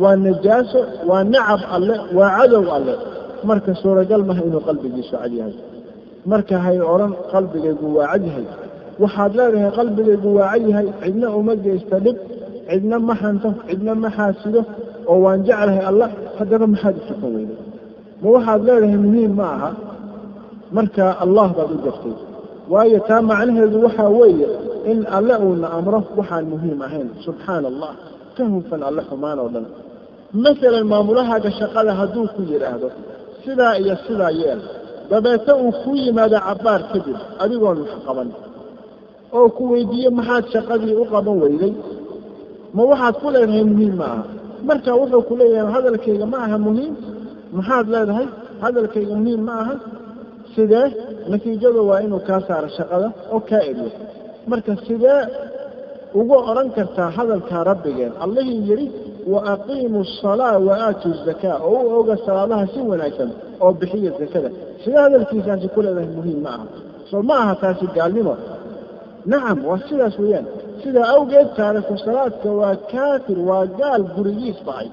waa najaaso waa nacab alle waa cadow alle. Marka suuragal maaha inuu qalbigiisu cad yahay marka hay odhan qalbigaygu waa cad yahay waxaad leedahay qalbigaygu waa cad yahay cidna uma geysta dhib cidna ma hanto cidna ma xaasido oo waan jeclahay alla haddaba maxaad u tukan weyday? Ma waxaad leedahay muhiim ma aha? Marka allah baad u gaftay waayo taa macnaheedu waxaa weeye in alle uuna amro waxaan muhiim ahayn. Subxaana allah ka hufan alle xumaan oo dhan. Masalan maamulahaaga shaqada hadduu ku yidhaahdo sidaa iyo sidaa yeel dabeete uu kuu yimaado cabbaar kadib adigoon wax qaban. Oo ku weydiiye maxaad shaqadii u qaban weyday ma waxaad ku leedahay muhiim ma aha? Marka wuxuu ku leeyahay hadalkayga ma aha muhiim. Maxaad leedahay? Hadalkayga muhiim ma aha. Sidee? Natiijadu waa inuu kaa saaro shaqada oo kaa eriyo marka sidee ugu odhan kartaa hadalkaa rabbigeen? Allihii yidhi wa aqiimu asalaa wa aatu zakaa oo u oga salaadaha si wanaagsan oo bixiya zakada. Sidee hadalkiisaasi ku leedahay muhiim ma aha? Soo ma aha taasi gaalnimo. Nacam waa sidaas weeyaan. Sidaa awgeed taariku salaadka waa kaafir waa gaal gurigiis bacay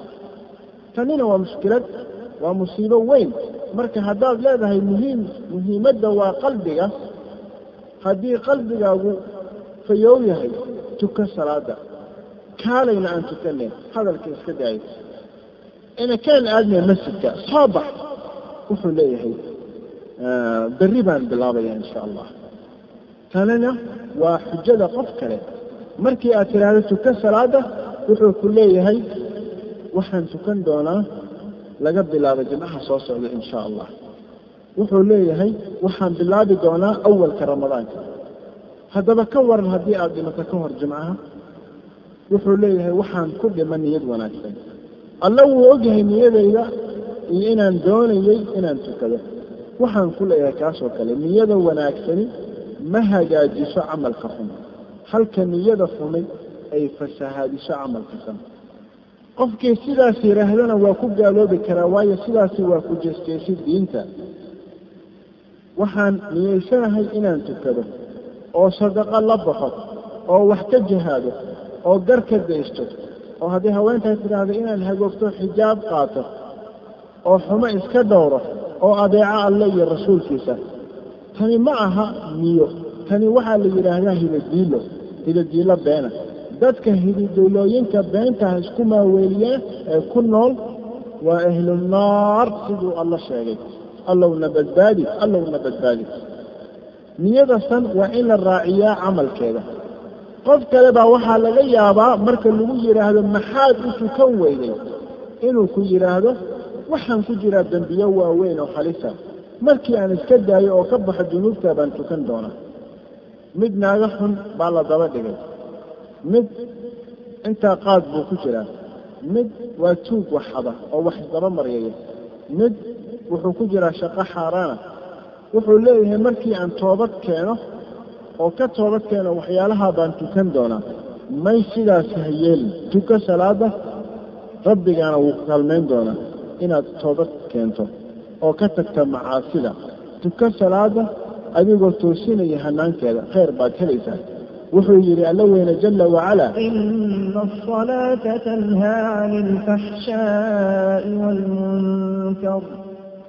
tanina waa mushkilad waa musiibo weyn. Marka haddaad leedahay muhiim muhiimadda waa qalbiga. Haddii qalbigaagu fayow yahay tuka salaada kaalayna aan tukaneyn hadalka iska daayo. Ina kaan masjidka soo bax wuxuu leeyahay berri baan bilaabaya insha allah. Tanina waa xujada qof kale. Markii aad tidhaahdo tuka salaada wuxuu ku leeyahay waxaan tukan doonaa laga bilaabo jimcaha soo socda insha allah. Wuxuu leeyahay waxaan bilaabi doonaa awalka ramadaanka. Haddaba ka waran haddii aada dhimato ka hor jimcaha wuxuu leeyahay waxaan ku dhima niyad wanaagsan. Alla wuu ogyahay niyadayda iyo inaan doonayay inaan tukado. Waxaan ku leeyahay kaasoo kale niyada wanaagsani ma hagaajiso camalka xun. Halka niyada xumay ay fasahaadiso camalka san qofkii sidaas yidhaahdana waa ku gaaloobi karaa waayo sidaasi waa ku jeesjeesi diinta. Waxaan niyeysanahay inaan tukado oo sadaqo la baxo oo wax ka jihaado oo gar ka daysto oo haddii haweentahay tidhaahdo inaan hagoogto xijaab qaato oo xumo iska dhowro oo adeeco alle iyo rasuulkiisa tani ma aha niyo. Tani waxaa la yidhaahdaa hidadiilo hidadiilo beena dadka hididilooyinka beentaha isku maaweeliyaan ee ku nool waa ahlunaar siduu alla sheegay. Allowna badbaadi allowna badbaadi. Niyada san waa in la raaciyaa camalkeeda qof kale baa waxaa laga yaabaa marka lagu yidhaahdo maxaad u tukan weyday inuu ku yidhaahdo waxaan ku jiraa dembiyo waaweyn oo halisa markii aan iska daayo oo ka baxo dunuubta baan tukan doonaa. Mid naaga xun baa la daba dhigay. Mid intaa qaad buu ku jiraa. Mid waa tuug waxada oo wax isdaba maryaya mid wuxuu ku jiraa shaqo xaaraana. Wuxuu leeyahay markii aan toobad keeno oo ka toobad keeno waxyaalaha baan tukan doonaa. May sidaas hayeelin tuka salaada rabbigaana wuu kaalmayn doonaa inaad toobad keento oo ka tagta macaasida. Tuka salaada adigoo toosinaya hanaankeeda khayr baad helaysaa. Wuxuu yidhi alla weyne jala wacalaa ina asalaata tanhaa cani alfaxshaa'i waalmunkar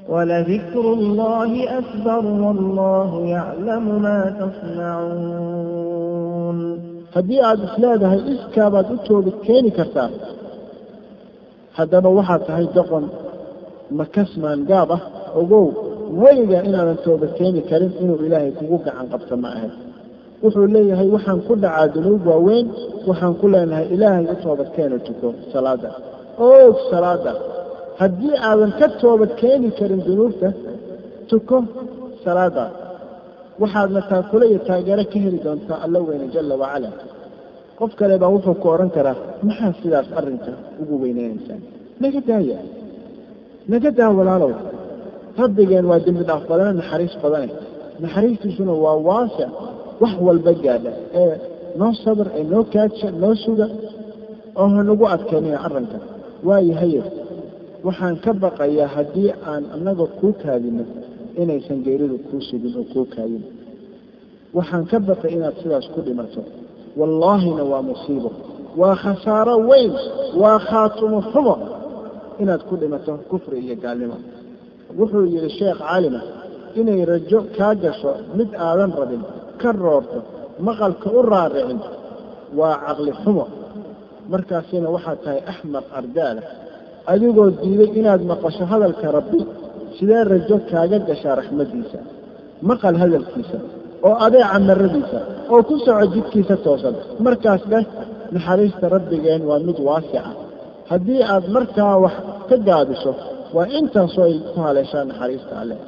ولذكر الله أكبر والله يعلم ما تصنعون haddii aada isleedahay iskaabaad u toobad keeni kartaa haddaba waxaad tahay doqon makasmaan gaab ah ogow weligaa inaadan toobad keeni karin inuu ilaahay kugu gacan qabto ma ahayd wuxuu leeyahay waxaan ku dhacaa dunuub waaweyn waxaan ku leenahay ilaahay u toobad keena tuko salaada oog salaada haddii aadan ka toobad keeni karin dunuubta tuko salaada. Waxaadna taakule iyo taageero ka heli doontaa alla weyne jalla wacala qof kale baa wuxuu ku odhan karaa maxaa sidaas arrinka ugu weyneynaysaa naga daaya. Naga daa walaalow. Rabbigeen waa dembi dhaaf badane naxariis badane naxariistiisuna waa waasic wax walba gaadha. Ee noo sabr ee noo kaadsha noo suga oo hanagu adkeynaya arrinka waayahaye waxaan ka baqayaa haddii aan annaga kuu kaadino inaysan geeridu kuu sugin oo kuu kaadin waxaan ka baqay inaad sidaas ku dhimato. Wallaahina waa musiibo waa khasaaro weyn. Waa khaatumo xumo inaad ku dhimato kufri iyo gaalnimo. Wuxuu yidhi sheekh caalima inay rajo kaa gasho mid aadan rabin ka roorto maqalka u raaricin waa caqli xumo. Markaasina waxaad tahay axmaq ardaala adigoo diiday inaad maqasho hadalka rabbi sidee rajo kaaga gashaa raxmaddiisa maqal hadalkiisa oo adeeca maradiisa oo ku soco jidkiisa toosan? Markaas dheh naxariista rabbigeen waa mid waasica. Haddii aad markaa wax ka gaabisho waa intaasoo ay ku haleeshaan naxariista alleh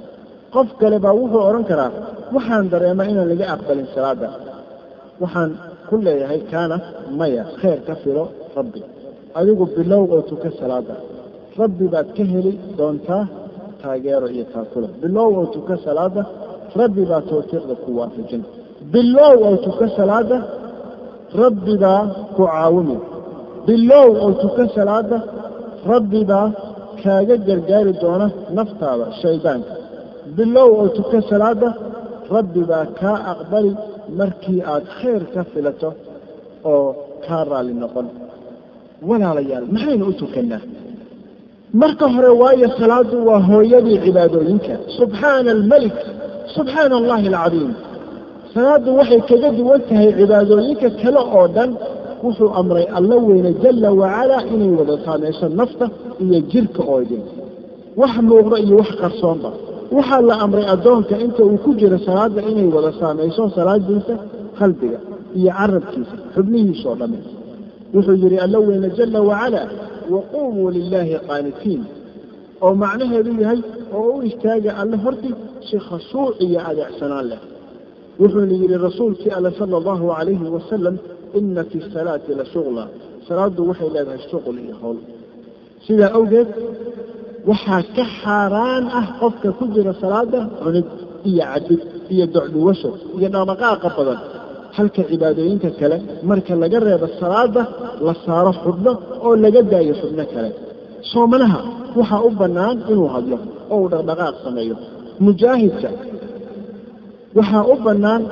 qof kale baa wuxuu odhan karaa waxaan dareemaa inaan laga aqbalin salaada waxaan ku leeyahay kaana maya khayr ka filo rabbi adigu bilow oo tuka salaada. Rabbi baad ka heli doontaa taageero iyo taakulo bilow oo tuka salaada rabbi baa tawfiiqda ku waafajin. Bilow oo tuka salaada rabbi baa ku caawimi bilow oo tuka salaada rabbi baa kaaga gargaari doona naftaada shaydaanka. Bilow oo tuka salaada rabbi baa kaa aqbali markii aad khayr ka filato oo kaa raalli noqon walaalayaal maxaynu u tukannaa marka hore waayo salaadu waa hooyadii cibaadooyinka. Subxaana almelik subxaana allahi alcadiim. Salaadu waxay kaga duwan tahay cibaadooyinka kale oo dhan. Wuxuu amray alla weyne jalla wacalaa inay wada saamayso nafta iyo jirka oo idin. Wax muuqda iyo wax qarsoonba. Waxaa la amray addoonka inta uu ku jiro salaada inay wada saamayso salaadiisa qalbiga iyo carabkiisa xubnihiisoo dhamme wuxuu yidhi alla weyne jalla wacalaa waquumuu lilaahi qaanitiin. Oo macnaheedu yahay oo u istaaga alle horti si khashuuc iyo adeecsanaan leh. Wuxuuna yidhi rasuulkii alle sala allahu calayhi wasalam ina fi salaati la shuqla. Salaadu waxay leedahay shuqul iyo howl. Sidaa awgeed waxaa ka xaaraan ah qofka ku jira salaada cunid iyo cabid iyo docdhuwasho iyo dhaqdhaqaaqa badan halka cibaadooyinka kale marka laga reebo salaada la saaro xubno oo laga daayo xubno kale. Soomanaha waxaa u bannaan inuu hadlo oo uu dhaqdhaqaaq sameeyo. Mujaahidka waxaa u bannaan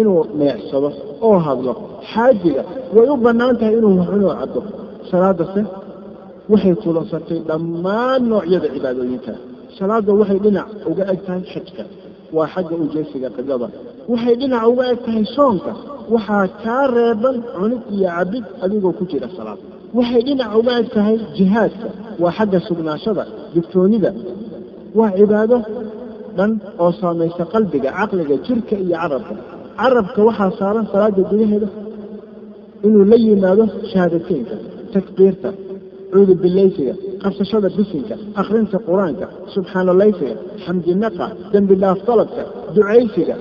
inuu neecsado oo hadlo. Xaajiga way u bannaan tahay inuu inuu caddo. Salaadase waxay kulansatay dhammaan noocyada cibaadooyinka. Salaada waxay dhinac uga eg tahay xajka. Waa xagga ujeesiga qiblada waxay dhinac uga eg tahay soonka. Waxaa kaa reeban cunid iyo cabid adigoo ku jira salaad. Waxay dhinac uga eg tahay jihaadka waa xagga sugnaashada digtoonida. Waa cibaado dhan oo saamaysa qalbiga caqliga jirka iyo carabka. Carabka waxaa saaran salaada gudaheeda inuu la yimaado shahaadateynka takbiirta cuudubillaysiga qabsashada bisinka akhrinta qur'aanka subxaanalaysiga xamdinaqa dembi dhaaf dalabka ducaysiga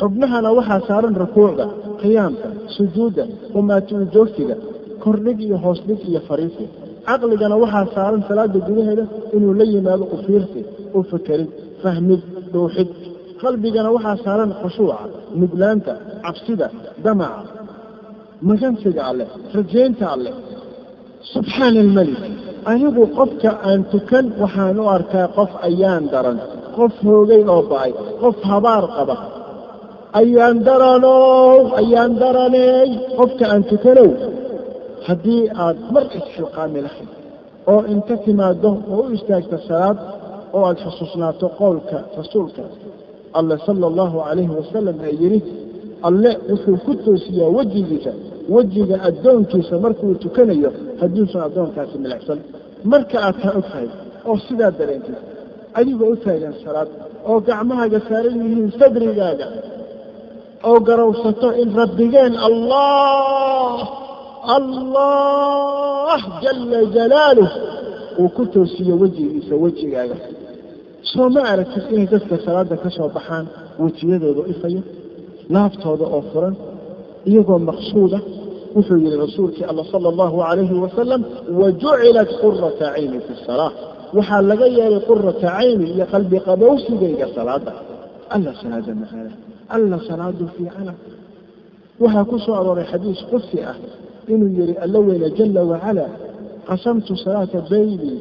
xubnahana waxaa saaran rukuucda qiyaamka sujuudda qumaati ujoogsiga kordhig iyo hoosdhig iyo fariisi caqligana waxaa saaran salaada gudaheeda inuu la yimaado u fiirsi u fakerid fahmid dhuuxid qalbigana waxaa saaran khushuuca nuglaanta cabsida damaca magansiga alleh rajaynta alleh. Subxaana almelik anigu qofka aan tukan waxaan u arkaa qof ayaan daran qof hoogay oo ba'ay qof habaar qaba ayaan daranow ayaan daraney qofka aan tukanow haddii aad mar isxilqaami lahayd oo inta timaado oo u istaagta salaad oo aada xusuusnaato qowlka rasuulka alle sala allahu calayhi wasalam ee yidhi alle wuxuu ku toosiyaa wejigiisa wejiga addoonkiisa markuu tukanayo hadduusan addoonkaasi milicsan marka aad taa og tahay oo sidaa dareentid adigoo u taagan salaad oo gacmahaaga saaran yihiin sadrigaaga oo garowsato in rabbigeen allah allah jala jalaaluh uu ku toosiyo wejigiisa wejigaaga. Soo ma aragtid inay dadka salaada ka soo baxaan wejiyadooda ifayo laaftooda oo furan iyagoo maqsuuda wuxuu yihi rasuulkii alla sala allahu calayhi wasalam wajucilat qurata cayni fi salaa waxaa laga yeelay qurata cayni iyo qalbi qabowsigayga salaada alla salaada maala alla salaadu fiicana waxaa ku soo arooray xadiis qudsi ah inuu yihi alla weyne jala wacala qasamtu salaata bayni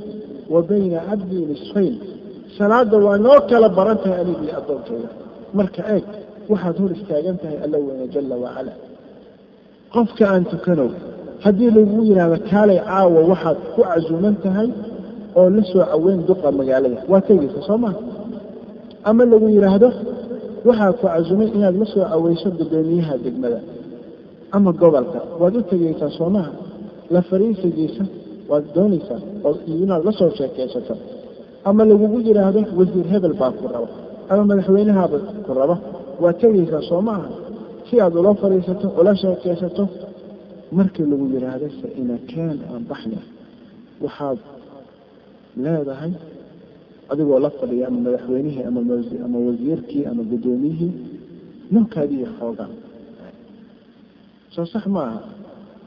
wa bayna cabdii nisfayn salaada waa noo kala baran tahay anigii addoonkayda marka eeg waxaad hor istaagan tahay alla weyne jala wacala qofka aan tukanow haddii lagu yidhaahdo kaalay caawa waxaad ku casuuman tahay oo la soo caweyn duqa magaalada waa tegeysa soo maa ama lagu yidhaahdo waxaa ku casumay inaad la soo caweyso guddoomiyaha degmada ama gobolka. Waad u tegeysaa soo maha la fariisigiisa waad doonaysaa oo inaad la soo sheekeysato. Ama lagugu yidhaahdo wasiir hebel baa ku raba ama madaxweynahaaba ku raba. Waad tegeysaa soo si aad ula fadhiisato ula sheekeysato. Markii lagu yidhaahdo fa inakaan aan baxna waxaad leedahay adigoo la fadhiya ama madaxweynihii ama wasiirkii ama guddoomiyihii nowkaadiiyo xoogaa soo sax maaha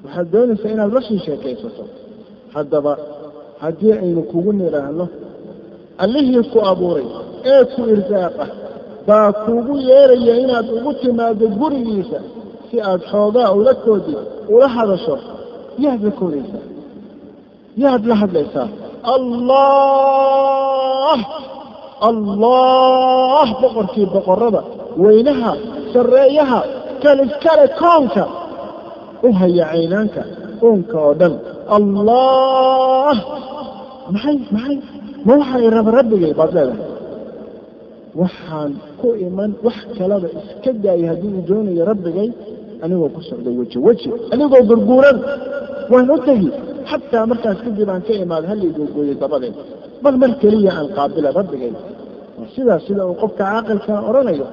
waxaad doonaysaa inaad la sii sheekaysato. Haddaba haddii aynu kugu nidhaahno allihii ku abuuray ee ku irsaaqa baa kuugu yeeraya inaad ugu timaado gurigiisa si aad xoogaa ula koodid ula hadasho yaad la koodaysaa yaad la hadlaysaa allah allah boqorkii boqorada weynaha sarreeyaha kan iskale koonka u haya caynaanka uunka oo dhan allah maxay maxay ma raba rabbigay baad leedahay waxaan ku iman wax kalaba iska daayay haddii uu doonayo rabbigay anigoo ku socdo weji weji anigoo gurguuran waan u tegi xataa markaas kadib aan ka imaado halii googooyey dabadeed bal mar keliya aan qaabila rabbigay sidaas sida uu qofka caaqilkaa odhanayo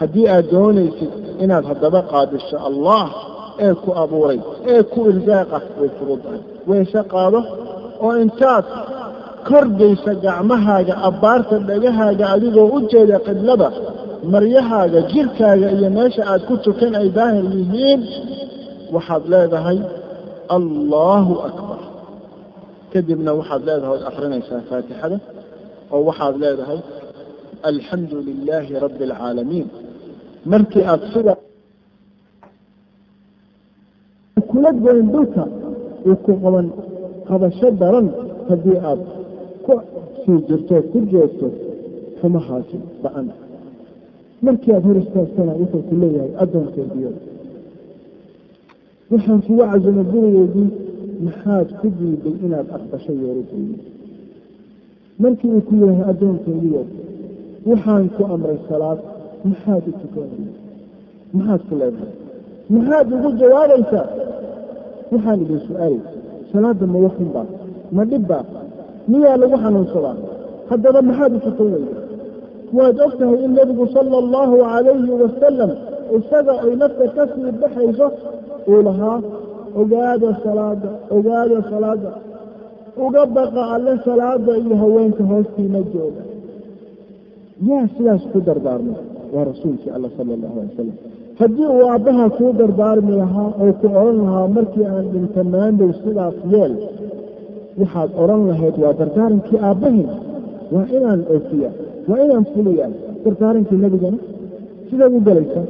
haddii aad doonaysid inaad haddaba qaabisho allah ee ku abuuray ee ku irsaaqa way fududahay wayse qaado oo intaad kordhaysa gacmahaaga abbaarta dhagahaaga adigoo u jeeda qiblada maryahaaga jirkaaga iyo meesha aad ku tukan ay daahir yihiin waxaad leedahay allahu akbar. Kadibna waxaad leedahay ood akrinaysaa faatixada oo waxaad leedahay alxamdu lilaahi rabbi alcaalamiin markii aad sida kula goyn dhulka uu ku qaban qabasho daran haddii aad ku sii jirto ku joogto xumahaasi ba'an markii aad hor istaagtana wuxuu ku leeyahay addoonkeediyo waxaan kugu gurigeedii maxaad ku diiday inaad aqbasho yeerideedii markii uu ku yahay addoonkeediyo waxaan ku amray salaad maxaad u tukanaya maxaad ku leedahay? Maxaad ugu jawaabaysaa? Waxaan idin su'aalay salaada ma wakunbaa ma dhibbaa miyaa lagu xanuunsadaa? Haddaba maxaad u tukanaysa waad og tahay in nebigu sala allahu calayhi wasalam isaga ay nafta ka sii baxayso uu lahaa ogaada salaada ogaada salaada uga baqa alle salaada iyo haweenka hoostiina jooga. Yaa sidaas ku dardaarmay waa rasuulkii alla sala allahu alay wasalam haddii uu aabbaha kuu dardaarmi lahaa oo ku odhan lahaa markii aan dhintamaandow sidaas yeel waxaad odhan lahayd waa dardaarankii aabbahin? Waa inaan oofiya waa inaan fuliya dardaarankii nebigana sidaad u gelaysaa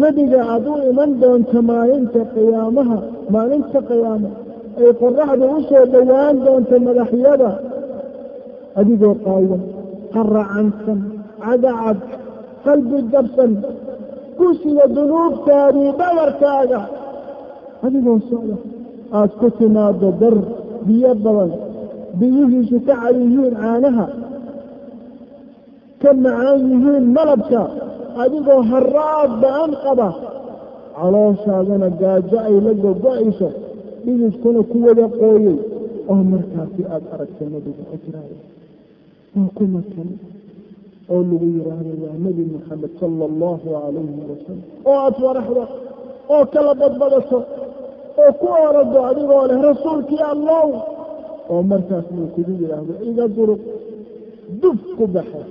nebiga aad u iman doonto maalinta qiyaamaha maalinta qiyaamo ay qoraxdu u soo dhowaan doonto madaxyada adigoo qaawan qaracansan cadacad qalbi jabsan kusiga dunuubtaadii dhabarkaaga adigoo socda aad ku timaado dar biyo badan biyihiisu ka cad yihiin caanaha ka macaan yihiin malabka adigoo haraad ba'an qaba. Calooshaadana gaajo ay la gogo-ayso. Dhididkuna ku wada qooyey. Oo markaasi aada aragta nebiga ojraaya waa kuma kan oo lagu yidhaahdo waa nebi maxamed sala allahu calayhi wasalam oo aada faraxdo. Oo kala badbadato oo ku orado adigoo leh rasuulkii allow oo markaas uu kugu yidhaahdo iga duruq duf ku baxa.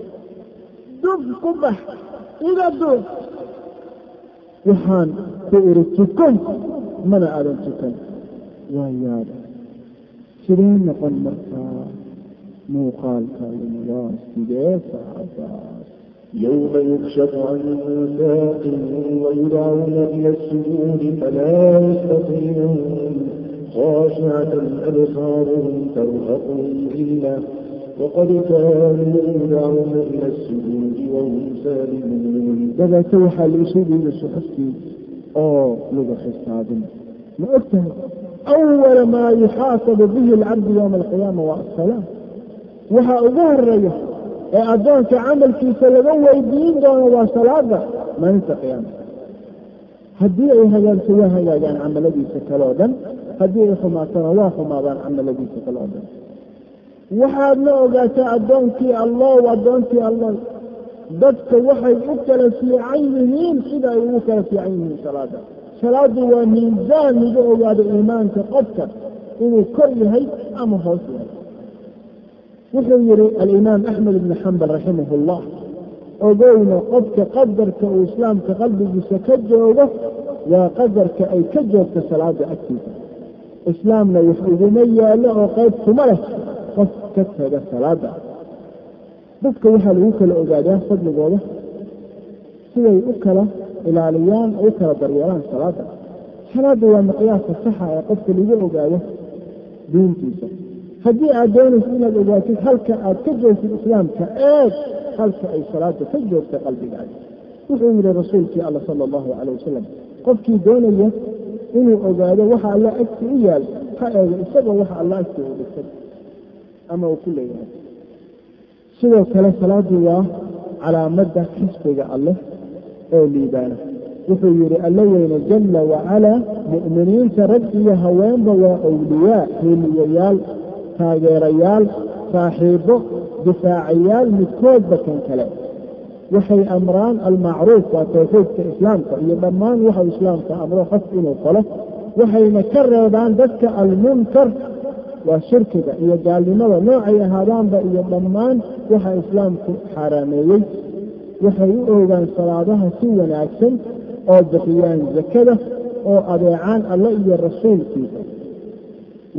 Duf ku bax waxaan ku iri tukan mana aadan tukan waa yaada sidee noqon markaa يوم يكشف عن ساق ويدعون إلى السجود فلا يستطيعون خاشعة أبصارهم ترهقهم وقد كانوا يدعون إلى السجود وهم سالمون dabeete waxaa la isu dhiiba suxuftii oo lagu xisaabin ma ogtahay awala maa yuxaasabu bihi alcabdu yowma alqiyaama waa asalaam waxaa ugu horeeya ee addoonka camalkiisa laga weydiin doono waa salaada maalinta qiyaama haddii ay hagaagto waa hagaagaan camaladiisa kale oo dhan haddii ay xumaatona waa xumaadaan camaladiisa kale oo dhan waxaadna ogaataa addoonkii allow addoonkii allow dadka waxay u kala fiican yihiin sida ay ugu kala fiican yihiin salaada salaadu waa miisaan lagu ogaado iimaanka qofka inuu kor yahay ama hoos yahay. Wuxuu yihi alimaam axmed ibni xambal raximah اllah ogowna qofka qadarka uu islaamka qalbigiisa ka joogo waa qadarka ay ka joogto salaada agtiisa. Islaamna wax uguma yaallo oo qayb kuma leh qof ka taga salaada. Dadka waxaa lagu kala ogaadaa fadligooda siday u kala ilaaliyaan oo u kala daryeelaan salaada. Salaada waa miqyaaska saxa ee qofka lagu ogaado diintiisa. Haddii aad doonayso inaad ogaatid halka aad ka joogtid islaamka eeg halka ay salaada ka joogta qalbigaaga wuxuu yihi rasuulkii alla sala allahu calayh wasalam qofkii doonaya inuu ogaado waxa alla agti u yaal ha eego isagoo waxa alla agti u dhigtay ama uu ku leeyahay. Sidoo kale salaadu waa calaamadda xisbiga alleh oo liibaana wuxuu yihi alla weyne jalla wacalaa mu'miniinta rag iyo haweenba waa awliyaa heliyayaal taageerayaal saaxiibo difaacayaal midkoodba kan kale. Waxay amraan almacruuf waa tawxiidka islaamka iyo dhammaan waxau islaamka amro qof inuu falo waxayna ka reebaan dadka almunkar waa shirkiga iyo gaalnimada noocay ahaadaanba iyo dhammaan waxa islaamku xaaraameeyey waxay u oogaan salaadaha si wanaagsan oo bixiyaan zakada oo adeecaan alle iyo rasuulkiisa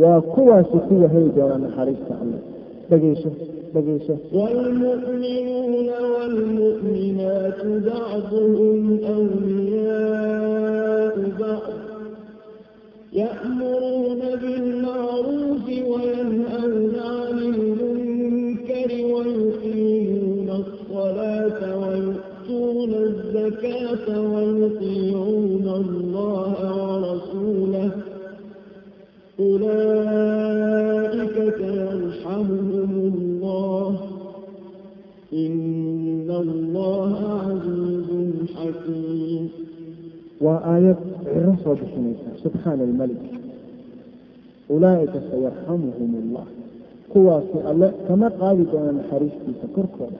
waa kuwaasi kuwa heli doona naxariista alle dhegeyso dhegeyso والمؤمنون والمؤمنات بعضهم أولياء بعض يأمرون بالمعروف وينهون عن المنكر ويقيمون الصلاة ويؤتون الزكاة ويطيعون الله ورسوله أولئك سيرحمهم الله إن الله عزيز حكيم وآية رسول الله subxaana almalik ulaa'ika sayarxamuhum allah kuwaasi alle kama qaadi doona naxariistiisa korkooda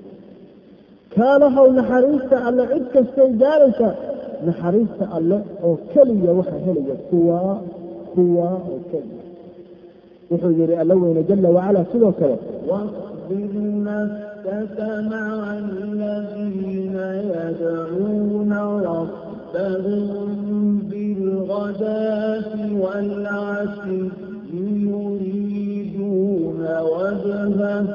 kaalahow naxariista alle cid kastay gaaraysa naxariista alle oo keliya waxa helaya kuwaa kuwaa oo keliya wuxuu yihi alla weyne jala wacala sidoo kale واصبر نفسك مع الذين يدعون ربهم ربهم بالغداة والعشي يريدون وجهه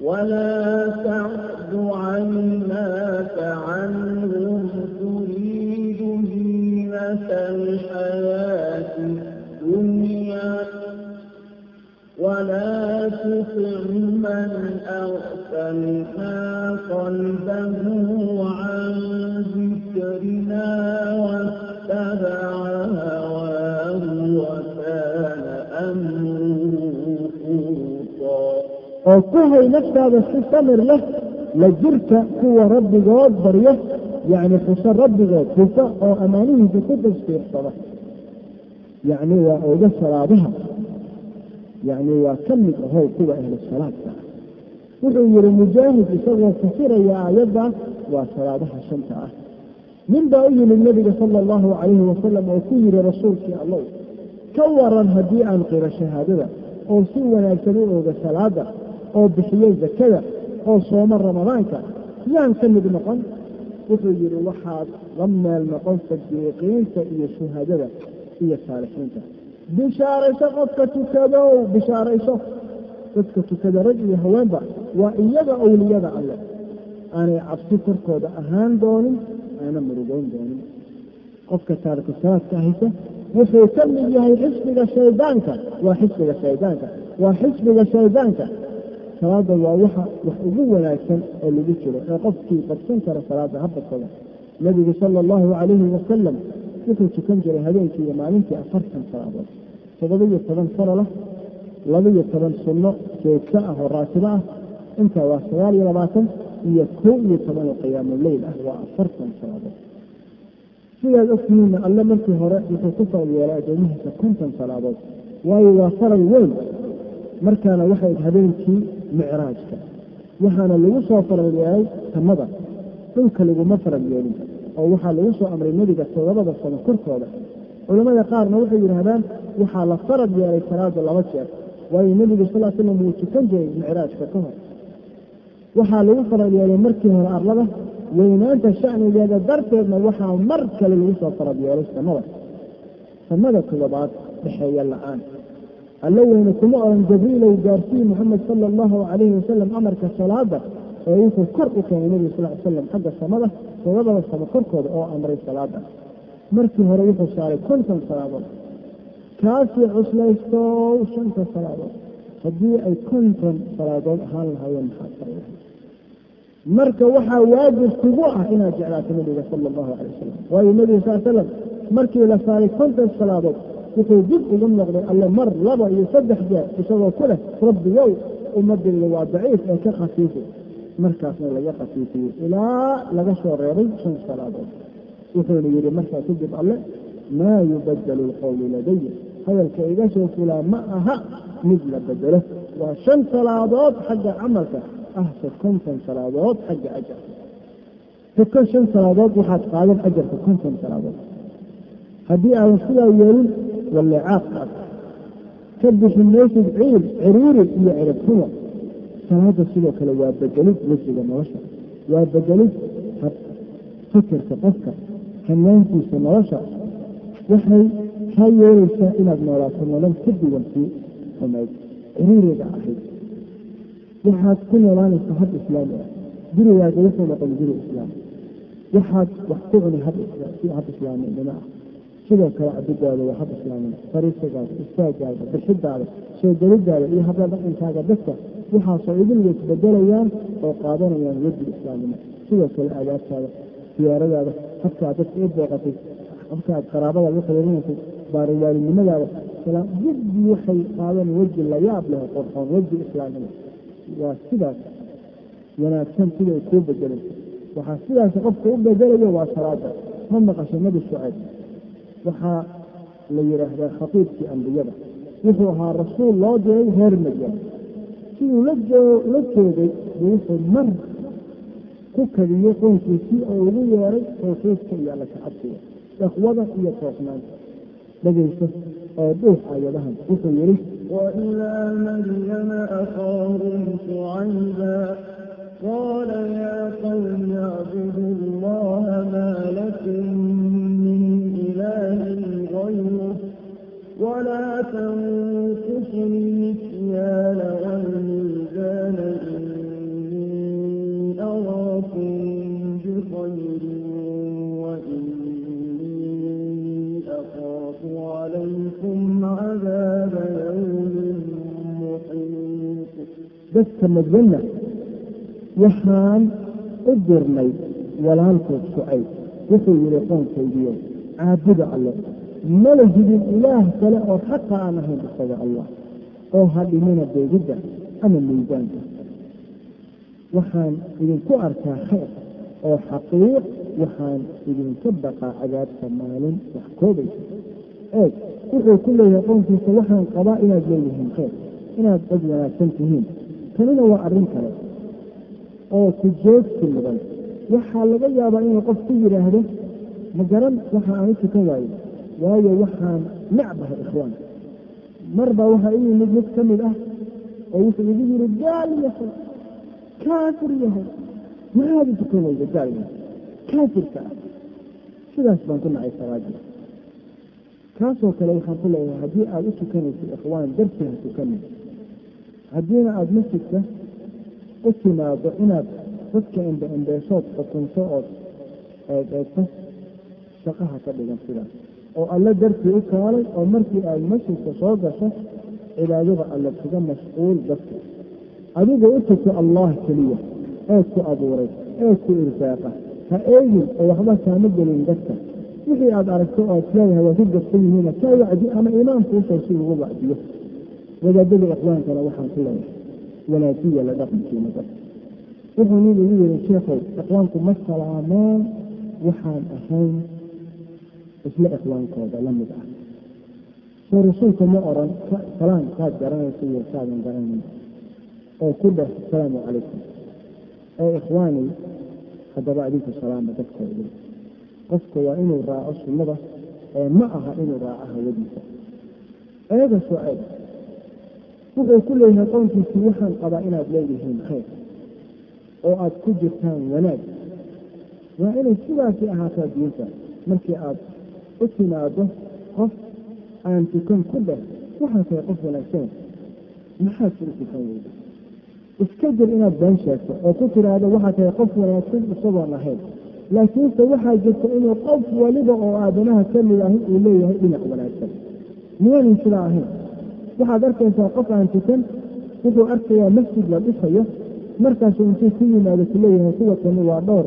ولا تعد عيناك عنهم تريد زينة الحياة الدنيا ولا تطع من أغفلنا قلبه واتبع هواه وكان أمره فرطا oo ku hay naftaada si samir leh la jirka kuwa rabbigood barya yacni xuso rabbigood xuso oo ammaanihiisa ku tasbiixsada yacni waa oga salaadaha yacni waa ka mid ahow kuwa ahlu salaadka ah wuxuu yihi mujaahid isagoo fasiraya aayadda waa salaadaha shanta ah nin baa u yimid nebiga sala allahu calayhi wasalam oo ku yihi rasuulkii allow ka waran haddii aan qiro shahaadada oo si wanaagsan u ooga salaada oo bixiyo zakada oo soomo ramadaanka yaan ka mid noqon. Wuxuu yihi waxaad la meel noqon sadiiqiinta iyo shuhadada iyo saalixiinta. Bishaarayso qofka tukadow bishaarayso. Dadka tukada rag iyo haweenba waa iyaga owliyada alleh aanay cabsi korkooda ahaan doonin aana murugoyn doonin. Qofka taariku salaadka haysa wuxuu ka mid yahay xisbiga shaydaanka. Waa xisbiga shaydaanka. Waa xisbiga shaydaanka. Salaada waa waxa wax ugu wanaagsan oo lagu jiro ee qofkii badsan kara salaada ha badsada nebigu sala allahu calayhi wasalam wuxuu tukan jiray habeenkii iyo maalintii afartan salaadood. Toddoba-iyo toban farala laba-iyo toban sunno joogto ah oo raatibo ah. Intaa waa sagaal iyo labaatan iyo kow iyo toban oo qiyaamu leyl ah waa afartan salaadood sidaad ogtihiinna alle markii hore wuxuu ku farad yeelay addoomihiisa konton salaadood waayo waa faral weyn markaana waxay habeenkii micraajka. Waxaana lagu soo farad yeelay samada dhulka laguma farad yeelin oo waxaa lagu soo amray nebiga toddobada sano korkooda. Culamada qaarna waxay yidhaahdaan waxaa la farad yeelay salaada laba jeer. Waayo nebigu sal slam wuu tukan jiray micraajka ka hor waxaa lagu farad yeelay markii hore arlada weynaanta shacnigeeda darteedna waxaa mar kale lagu soo farad yeelay samada. Samada toddobaad dhexeeya la'aan. Alla weyne kuma odhan jabriilow gaarsii moxamed sala allahu calayhi wasalam amarka salaada ee wuxuu kor u keenay nebiga sal slam xagga samada toddobada samo korkooda oo amray salaada markii hore wuxuu saaray konton salaadood. Kaasii cuslaysto shanta salaadood. Haddii ay konton salaadood ahaan lahaayeen maxaa marka waxaa waajib kugu ah inaad jeclaato nebiga sala allahu calay wasalam waayo nebiga sal slam markii la saaray konton salaadood wuxuu dib ugu noqday alle mar laba iyo saddex jeer isagoo ku leh rabbigow ummadayda waa daciif ee ka khafiifi markaasna laga khafiifiyey ilaa laga soo reebay shan salaadood. Wuxuuna yidhi markaa kadib alle maa yubadalu lqowlu ladaya hadalka iga soo fulaa ma aha mid la bedelo waa shan salaadood xagga camalka ahse konton salaadood xagga ajar tuko salaadood waxaad qaadan ajarka konton salaadood haddii aadan sidaa yeelin walleecaaqkaas ka bixi maysid ciil ciriiri iyo ciribxumo salaada sidoo kale waa bedelid wejiga nolosha waa bedelid fikirka qofka hanaankiisa nolosha waxay kaa yeelaysaa inaad noolaato nolol ka duwan sii xumayd ciriiriga ahayd waxaad ku noolaanaysaa hab islaami ah. Gurigaaga wuxuu noqon guri islaam. Waxaad wax ku cuni hab islaaminimo ah sidoo kale cabidaada waa hab islaamina fariisagaada istaagaada bixidaada soo iyo habla dhaqankaaga dadka waxaasoo idinga isbedelayaan oo qaadanayaan weji islaamnimo sidoo kale aadaabtaada siyaaradaada habkaad dadka u booqatay habkaad qaraabadaada u xiriirinaysay baariwaalinimadaada jiddi waxay qaadan weji la yaab leh qorxoon weji islaamnimo waa sidaas wanaagsan siday kuu bedelay waxaa sidaas qofka u bedelayo waa salaada. Ma maqasho nebi shucayb waxaa la yidhaahdaa khatiibkii ambiyada. Wuxuu ahaa rasuul loo diray reer madyan siduu la joogay buu wuxuu mar ku kadiyey qoynkiisii oo ugu yeeray tawxiidka iyo alla kacabsiga iyo toosnaanta. Dhegayso oo dhuux aayadahan wuxuu yidhi وإلى مريم أخاهم شعيبا قال يا قوم اعبدوا الله ما لكم من إله غيره ولا تنقصوا المكيال dadka madyanna waxaan u dirnay walaalkood shucayb. Wuxuu yidhi qoonkaygiyo caabuda alle. Mala hidin ilaah kale oo xaqa aan ahayn isaga allah. Oo ha dhimina beegidda ama miisaanka. Waxaan idinku arkaa khayr oo xaqiiq. Waxaan idinka baqaa cadaabta maalin wax koobaysa eeg wuxuu ku leeyahay qoonkiisa waxaan qabaa inaad leeyihiin khayr inaad dad wanaagsan tihiin tanina waa arrin kale oo ku joogsi mudan. Waxaa laga yaabaa inuu qof ku yidhaahdo ma garan waxa aan u tukan waayo waayo waxaan necbahay ikhwaan marba waxaa ii yimid mid ka mid ah oo wuxuu igu yidhi gaal yahay kaafir yahay maxaad u tukan weyda gaal yahay kaafirka ah. Sidaas baan ku nacay salaadii kaasoo kale waxaan ku leeyahay haddii aada u tukanayso ikhwaan dartii ha tukanin haddiina aada masjidka u timaado inaad dadka indhe indheeshood xukunto ood eedeegto shaqaha ka dhigan sidaas. Oo alle dartii u kaalay oo markii aad masjidka soo gasho cibaadada alle kaga mashquul dadka. Adiga u tugto allah keliya ee ku abuuray ee ku irsaaqa ha eegin oo waxba kaama gelin dadka. Wixii aada aragto oo aad leedahay waa ku gabsan yihiina kaa wacdi ama imaamkuusoo si ugu wacdiyo wadaadada ikhwaankana waxaan ku leeyahay wanaajiya la dhaqankiina dadka. Wuxuu nin igu yiri sheekhow ikhwaanku ma salaamaan waxaan ahayn isla ikhwaankooda la mid ah. Soo rasuulka ma oran salaam kaad garanaysa iyo kaadan garanayn oo ku dheh asalaamu calaykum. Ee ikhwaani haddaba adinku salaama dadkooda. Qofka waa inuu raaco sunnada ee ma aha inuu raaco hawadiisa. Eega soo eeg wuxuu ku leeyahay qownkiisii waxaan qabaa inaad leeyihiin khayr. Oo aad ku jirtaan wanaag. Waa inay sidaasi ahaataa diinta. Markii aad u timaado qof aan tukan ku dheh waxaan tahay qof wanaagsan. Maxaad ku u tukan weyda iska jir inaad been sheegto oo ku tiraahdo waxaa tahay qof wanaagsan isagoon ahayn laakiinse waxaa jirta inuu qof waliba oo aadanaha ka mid ahi uu leeyahay dhinac wanaagsan. Miyaanay sidaa ahayn waxaad arkaysaa qof aan tukan wuxuu arkayaa masjid la dhisayo markaasu intuu ku yimaado ku leeyahay kuwa kani waa dhowr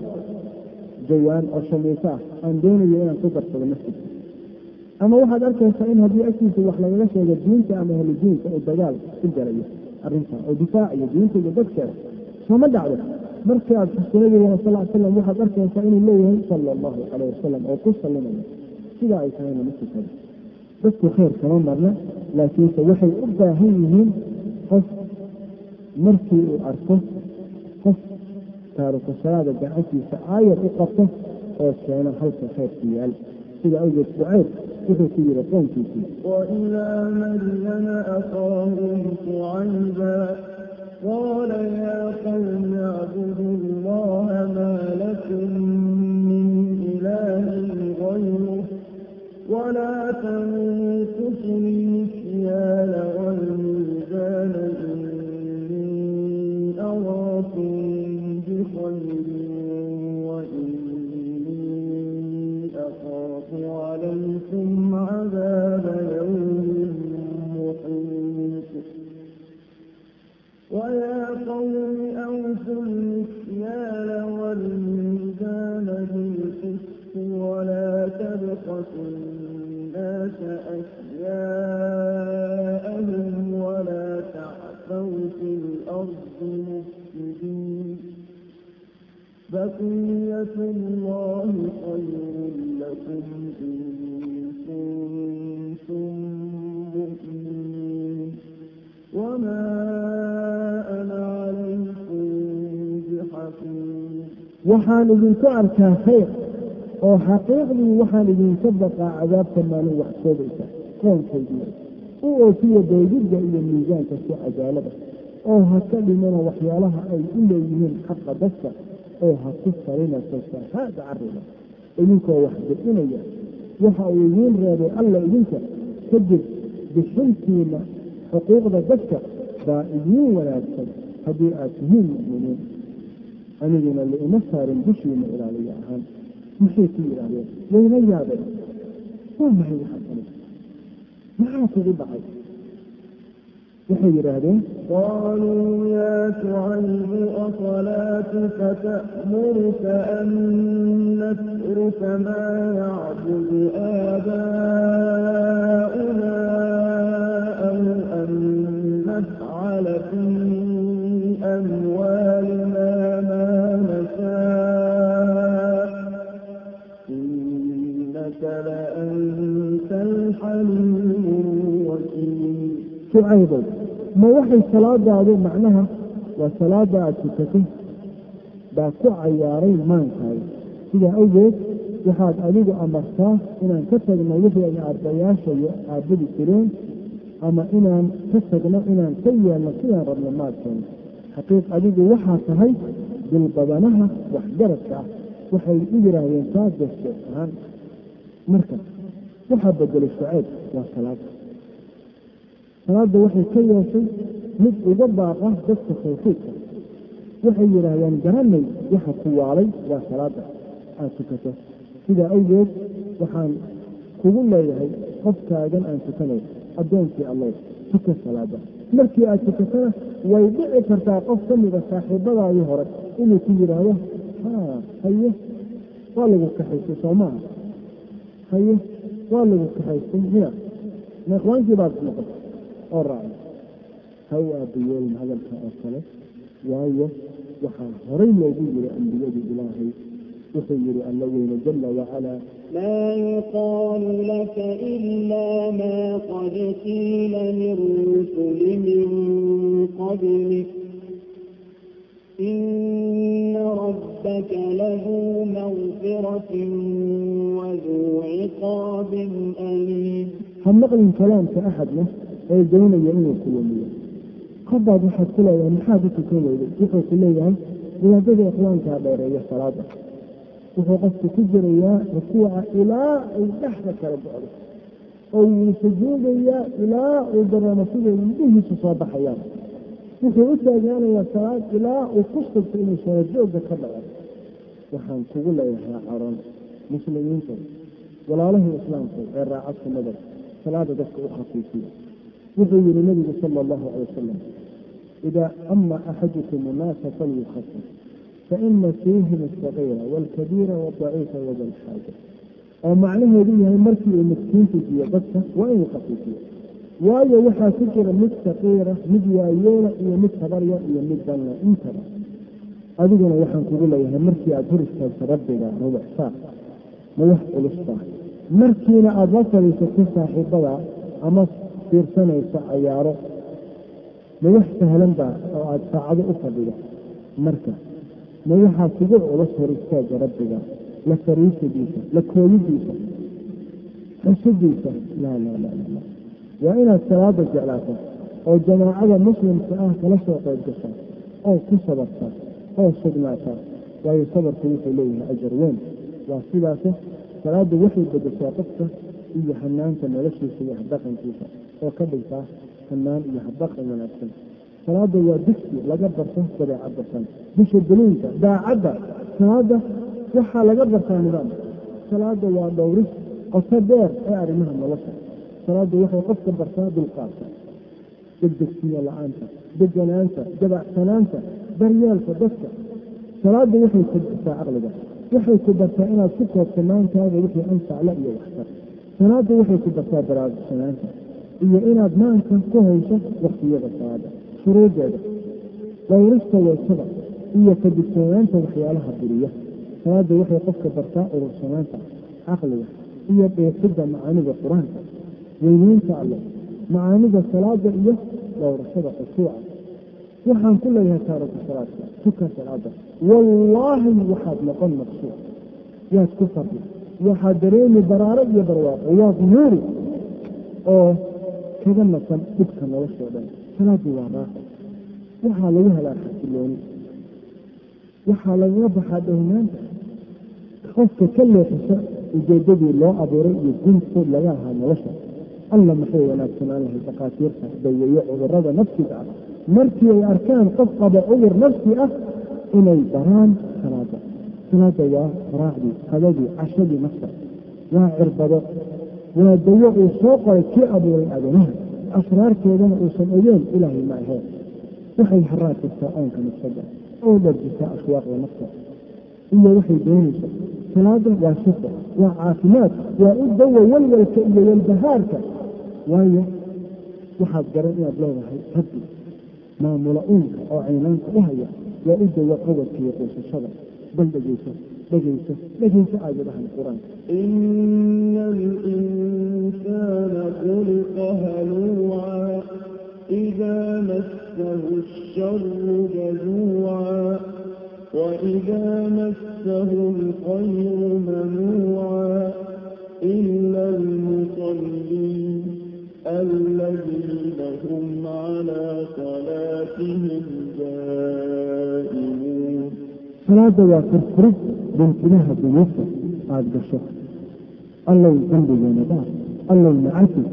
jawaan oo shamiiso ah. Aan doonayo inaan ku darsado masjidka ama waxaad arkaysaa in haddii agtiisa wax lagaga sheego diinta ama ahlu diinka uu dagaal ku galayo arrintan oo difaaciyo diinta iyo dadkeeda sooma dhacdo. Markii aad xusunadeeda sal slam waxaad arkaysaa inuu leeyahay sala allahu calayh wasalam oo ku sallimayo sidaa ay tahayna ma tukado dadku khayr kama marna laakiinse waxay u baahan yihiin qof markii uu arko qof taariku salaada gacantiisa aayar u qabto oo keeno halka khayrku yaal sida awgeed shucayb wuxuu ku yidhi qownkiisii وإلى مدين أخاهم شعيبا قال يا قوم اعبدوا الله ما لكم من إله غيره ولا تنقصوا المكيال والميزان إني أراكم بخير وإني أخاف عليكم عذاب يوم محيط ويا قوم أوفوا المكيال والميزان بالقسط ولا تبخسوا أشياءهم ولا تعثوا في الأرض مفسدين بقية الله خير لكم إن كنتم مؤمنين وما أنا عليكم بحفيظ waxaan idinku arkaa khayr oo xaqiiqdii waxaan idinka baqaa cadaabta maalin wax soobaysa qoonkaydii u oofiya beegidda iyo miisaanka si cadaalada oo ha ka dhimana waxyaalaha ay u leeyihiin xaqa dadka oo ha ku farina fasahaada carriga idinkoo wax bixinaya waxa uu idiin reebay alla idinka kadib bixintiina xuquuqda dadka baa idiin wanaagsan haddii aad tihiin mu'miniin aniguna liima saarin dushiina ilaaliya ahaan maxay ku yidhaahdeen wayna yaabeen waa maxay waxaa kale maxaa kugu dhacay waxay yidhaahdeen قالوا يا شعيب أصلاتك تأمرك أن نترك ما يعبد آباؤنا أو أن نفعل في أموالنا ما لأنت الحليم الوكيل shucaybow ma waxay salaadaadu macnaha waa salaada aada tukatay baa ku cayaaray maankaaga sidaa awgeed waxaad adigu amartaa inaan ka tagno wixii ay aabbayaasha iyo aabadi jireen ama inaan ka tagno inaan ka yeelno sidaan rabno maadkeena xaqiiq adigu waxaa tahay dilbadanaha waxgaradka ah waxay u yidhaahdeen taas daste ahaan marka waxaa bedelay shucayb waa salaada salaadda waxay ka yeeshay mid uga baaqa dadka tawxiidka waxay yidhaahdeen garanay waxa ku waalay waa salaada aada tukato. Sidaa awgeed waxaan kugu leeyahay qofkaagan aan tukanayo addoonkii allow tuka salaada markii aad tukatana way dhici kartaa qof ka mida saaxiibadaadii hore inuu ku yidhaahdo ha haye waa lagu kaxaystay soo maaha haye waa lagu kaxaystay miya ma ikhwaankii baad noqotay oo raacay haw aabayeelin hadalka oo kale waayo waxaa horay loogu yiri ambiyadii ilaahay wuxuu yihi alla weyne jala wacalaa ما يقال لك إلا ما قد قيل للرسل من قبلك إن ربك له مغفرة وذو عقاب أليم ha maqlin kalaamka axadna ee doonaya inuu ku wamiyo qabaad waxaad ku leedahay maxaad u tukan weyday wuxuu ku leeyahay wadaadada ikhwaankaa dheereeya salaada wuxuu qofku ku jirayaa rukuuca ilaa ay dhexda kala bocdo oo wuu sujuudayaa ilaa uu dareemo siday indhihiisu soo baxayaan wuxuu u taagaanayaa salaad ilaa uu ku sugto inuu sanajoogga ka dhaco waxaan kugu leeyahay caron muslimiinta walaalahii islaamka ee raaca sunnada salaada dadka u khafiifiya wuxuu yihi nabigu sala allahu calay wasalam idaa ama axadukum annaasa falyukhafif faina fiihim asagiira waalkabiira wadaciifa wada oo macnaheedu yahay markii uu miskiintu siiyo dadka waa inuu khafiifiyo waayo waxaa ku jira mid saqiira mid waayeela iyo mid tabarya iyo mid danla intaba adiguna waxaan kugu leeyahay markii aada istaagto rabbiga rubuc saa ma wax culusta markiina aada la fadhiisato saaxiibada ama fiirsanaysa cayaaro ma wax sahlan baa oo aada saacado u fadhido marka ma waxaa kugu culus hor istaaga rabbiga la fariisidiisa la kooyidiisa xusidiisa laa laa laa laa waa inaad salaada jeclaato oo jamaacada muslimka ah kala soo qayb gashaa oo ku sabartaa oo sugnaataa waayo sabarku wuxuu leeyahay ajar weyn. Waa sidaase salaaddu waxay bedeshaa qofka iyo hanaanka noloshiisa iyo habdhaqankiisa oo ka dhigtaa hanaan iyo habdhaqan wanaagsan. Salaada waa digsi laga barto dabeecad bartan bisha daliinka daacadda salaada waxaa laga bartaa nidaam. Salaada waa dhowris qoto dheer ee arrimaha nolosha salaaddu waxay qofka bartaa dulqaadka degdegsiya la'aanta deganaanta dabacsanaanta daryeelka dadka. Salaadda waxay ku bartaa caqliga waxay ku bartaa inaad ku koobsanaantaada wixii ansacla iyo waxtar salaadda waxay ku bartaa baraarugsanaanta iyo inaad maanka ku hayso waktiyada salaada shuruudeeda dhowrista waysada iyo kadigtoonaanta waxyaalaha buriya. Salaadda waxay qofka bartaa urursanaanta caqliga iyo dheefidda macaanida qur'aanka weyniinta alleh macaanida salaada iyo dhowrashada khushuuca. Waxaan ku leeyahay taariku salaadka tuka salaada wallaahi waxaad noqon maqsuuc waad ku fardi waxaad dareemi baraaro iyo barwaaqo. Waad nuuri oo kaga nasan dhibka noloshoo dhan. Salaadu waa raaxo. Waxaa lagu helaa xasilooni. Waxaa lagaga baxaa dhownaanta qofka ka leexisa ujeedadii loo abuuray iyo guntood laga ahaa nolosha alla maxay wanaagsanaan lahay dhakhaatiirta daweeye cudurrada nafsiga ah. Markii ay arkaan qof qaba cudur nafsi ah inay baraan salaada. Salaada waa raacdii qadadii cashadii nafta. Waa cirbado waa dawo uu soo qoray kii abuuray aadanaha. Asraarteedana uusan ogeen ilaahay ma aheen waxay haraad jirtaa oonka nafsada. Oo dharjisaa ashwaaqda nafta iyo waxay doonaysa salaada waa shifo waa caafimaad waa u dawo walwalka iyo walbahaarka waayo waxaad garan inaad leedahay rabbi maamula uunka oo caynaanka u haya waa u dawo codadka iyo quusashada bal dhegeyso dhegeyso dhegeyso aayadahan qur-aanka إن الإنسان خلق هلوعا إذا مسه الشر جزوعا وإذا مسه الخير منوعا إلا المصلين الذين هم على صلاتهم دائمون صلاة وكفرة بالكناها بيسر عبد الشخص الله الذنب والنبات الله المعاتي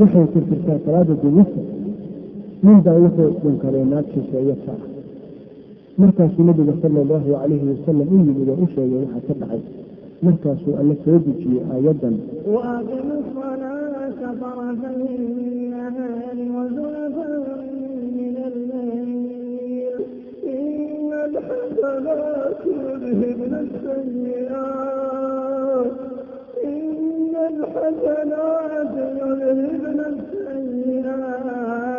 وحي تلك الصلاة بيسر من ذا وحي من كريمات شيئية markaasuu nabiga sal llahu calayhi wasalam u yimid oo u sheegay waxaa ka dhacay. Markaasuu alle soo dejiyey aayaddan الحسنات يذهبن السيئات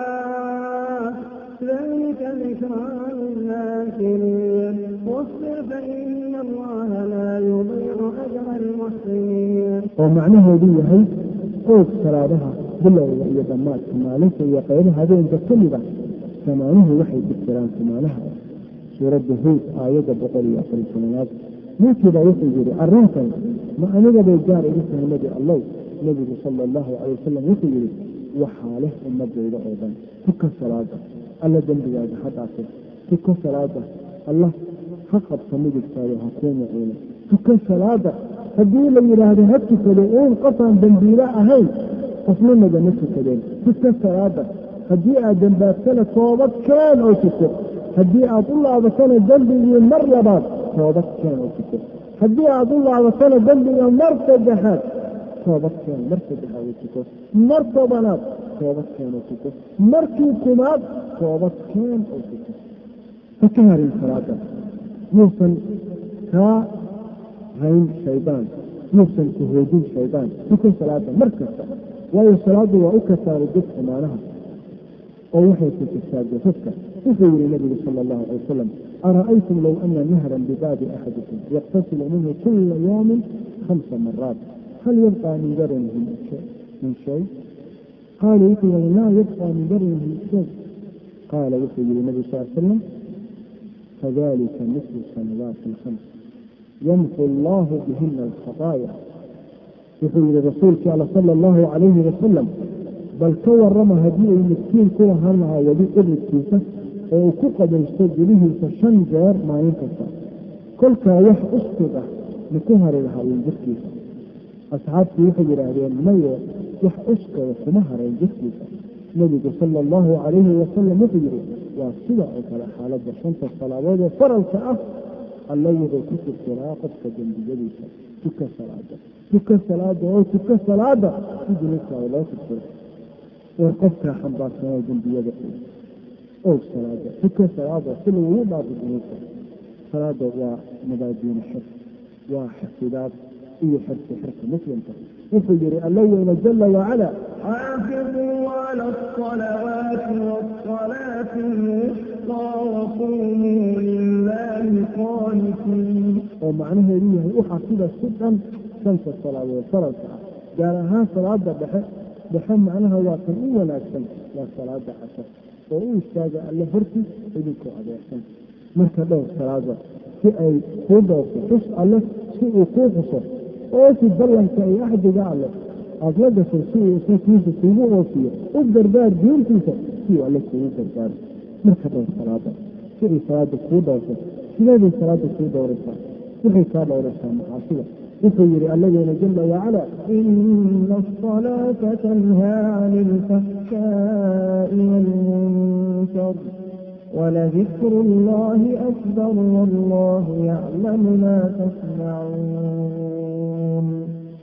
ذلك ذكرى للذاكرين واصبر فإن الله لا يضيع أجر المحسنين oo macnaheedu yahay qoog salaadaha bilowga iyo dhammaadka maalinta iyo qaybaha habeenka ka mid ah samaanuhu waxay jirtiraan samaanaha suuradda huud aayadda boqol iyo afar tobanaad ninkii baa wuxuu yidhi arrintan ma aniga bay gaar igu tahay nebi allow nebigu sala allahu calay wasalam wuxuu yidhi waxaa leh ummadayda oo dhan tuka salaada alla dembigaaga ha dhaafo tuka salaada allah ha qabta midigtaada ha kuu muciino. Tuka salaada haddii la yidhaahdo ha tukado uun qofaan dembiile ahayn qofna nagama tukadeen. Tuka salaada haddii aad dembaabtana toobad keen oo tuko haddii aad u laabatana dembigii mar labaad toobad keen oo tuko haddii aad u laabatana dembiga mar saddexaad toobad keen mar saddexaad oo tuko mar tobanaad toobad keen oo tuko markii kumaad toobad keen oo tuko ha ka harin salaada yuusan kaa hayn shaydaan yuusan ku hoojin shaydaan tuka salaada mar kasta waayo salaadu waa u kasaara dad xumaanaha oo waxay kusirtaa jasadka wuxuu yihi nabigu sala allahu calay wasalam ara'aytum low ana nahran bibaabi axadikum yaqtasilu minhu kula yawmin khamsa maraat min daranihi min shay qaala wuxuu yihi laa yabqى min daranihi shay qaala wuxuu yihi nabigu sal salam kadalika mislu sanawaati alkhams yamxu allahu bihina alkhataaya wuxuu yihi rasuulkii alla sala allahu calayhi wasalam bal ka warrama haddii uu miskiin ku lahaan lahaa weli iridkiisa oo uu ku qabaysto gudihiisa shan jeer maalin kasta kolkaa wax asxaabtii waxay yidhaahdeen maye wax uskada kuma harayn jirkiisa nebigu sala allahu calayhi wasalam wuxuu yihi waa sida oo kale xaaladda shanta salaadood ee faralka ah alla wuxuu ku tirtiraa qofka dembiyadiisa tuka salaada tuka salaada oo tuka salaada si dunuubtaada loo tirtiro oo qofkaa xambaarsanaa dembiyada og salaada tuka salaada si lagugu dhaafo dunuubta salaada waa mabaadiina xir waa xasidaad iyo yuxibbu xibku muslimka. Wuxuu yihi alla weyne jala wacala xaafiduu oo macnaheedu yahay waxaa sida si dhan shanka salaadood faralka ah gaar ahaan salaada dhexe. Dhexe macnaha waa kan u wanaagsan waa salaada casar oo u istaaga alle hortiis idinku adeersan marka dhowr salaada si ay kuu dhowrto xus alle si uu kuu xuso oo si ballanka iyo axdiga alle aada la gasho si uu isakiisa kuugu oofiyo u gargaar diintiisa si uu alle kuugu gargaaro marka dhowr salaada si ay salaada kuu doorto sideeday salaada kuu dhowraysaa waxay kaa dhowraysaa macaasida wuxuu yihi allageena jala wacala إن الصلاة تنهى عن الفحشاء والمنكر ولذكر الله أكبر والله يعلم ما تصنعون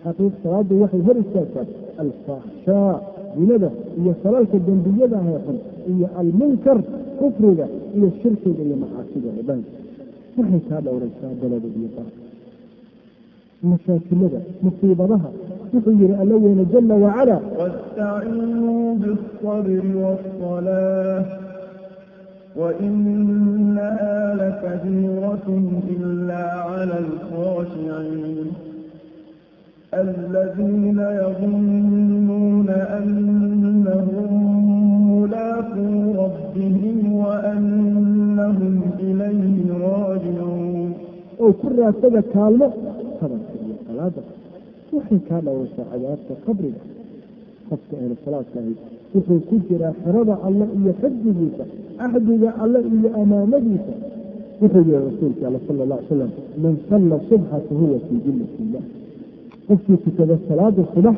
xaqiiq salaadu waxay hor istaagtaa alfaxshaa zinada iyo salalka dembiyada heexan iyo almunkar kufriga iyo shirkiga iyo macaasida oo dhan waxay kaa dhowraysaa dalada iyo bar mashaakilada musiibadaha wuxuu yihi alla weyne jala wacala واستعينوا بالصبر والصلاة وإنها لكبيرة إلا على الخاشعين الذين يظنون أنهم ملاقو ربهم وأنهم إليه راجعون. oo ku raadsaga kaalmo sabarka iyo salaada waxay kaa dhawaysaa cadaabta qabriga qofka aanu salaadka ahayd wuxuu ku jiraa xerada alle iyo xifdigiisa axdiga alle iyo amaamadiisa wuxuu yihi rasuulka alle sala alla ly slam man salla subxa fahuwa fii qofkii tukada salaada subax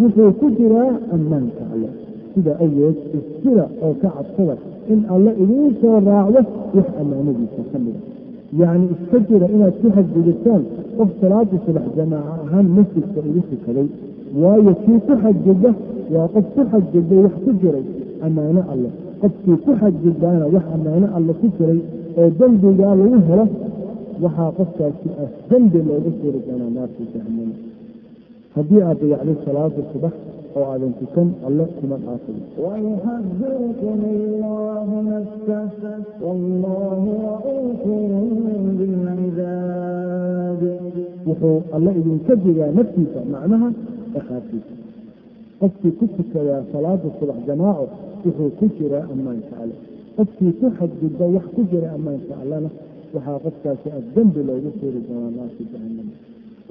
wuxuu ku jiraa ammaanka alle. Sida aweed istila oo ka cabsada in alle idiin soo raacdo wax ammaanadiisa ka mida yacni iska jira inaad ku xadgudubtaan qof salaada subax jamaaca ahaan masjidka ugu tukaday. Waayo kii ku xadgudba waa qof ku xadgudbay wax ku jiray ammaano alle. Qofkii ku xadgudbaana wax ammaano alle ku jiray oo dembigaa lagu helo waxaa qofkaasi ah dembi loogu suuri doonaa naarta jahanama haddii aad dayacday salaada subax oo aadan tukan alle kuma dhaafay wuxuu alle idinka digaa naftiisa macnaha ciqaabtiisa qofkii ku tukadaa salaada subax jamaaco wuxuu ku jiraa ammaanka alle. Qofkii ku xadgudba wax ku jira ammaanka allena waxaa qofkaasi addembi loogu suuri doonaa naarka jahannama.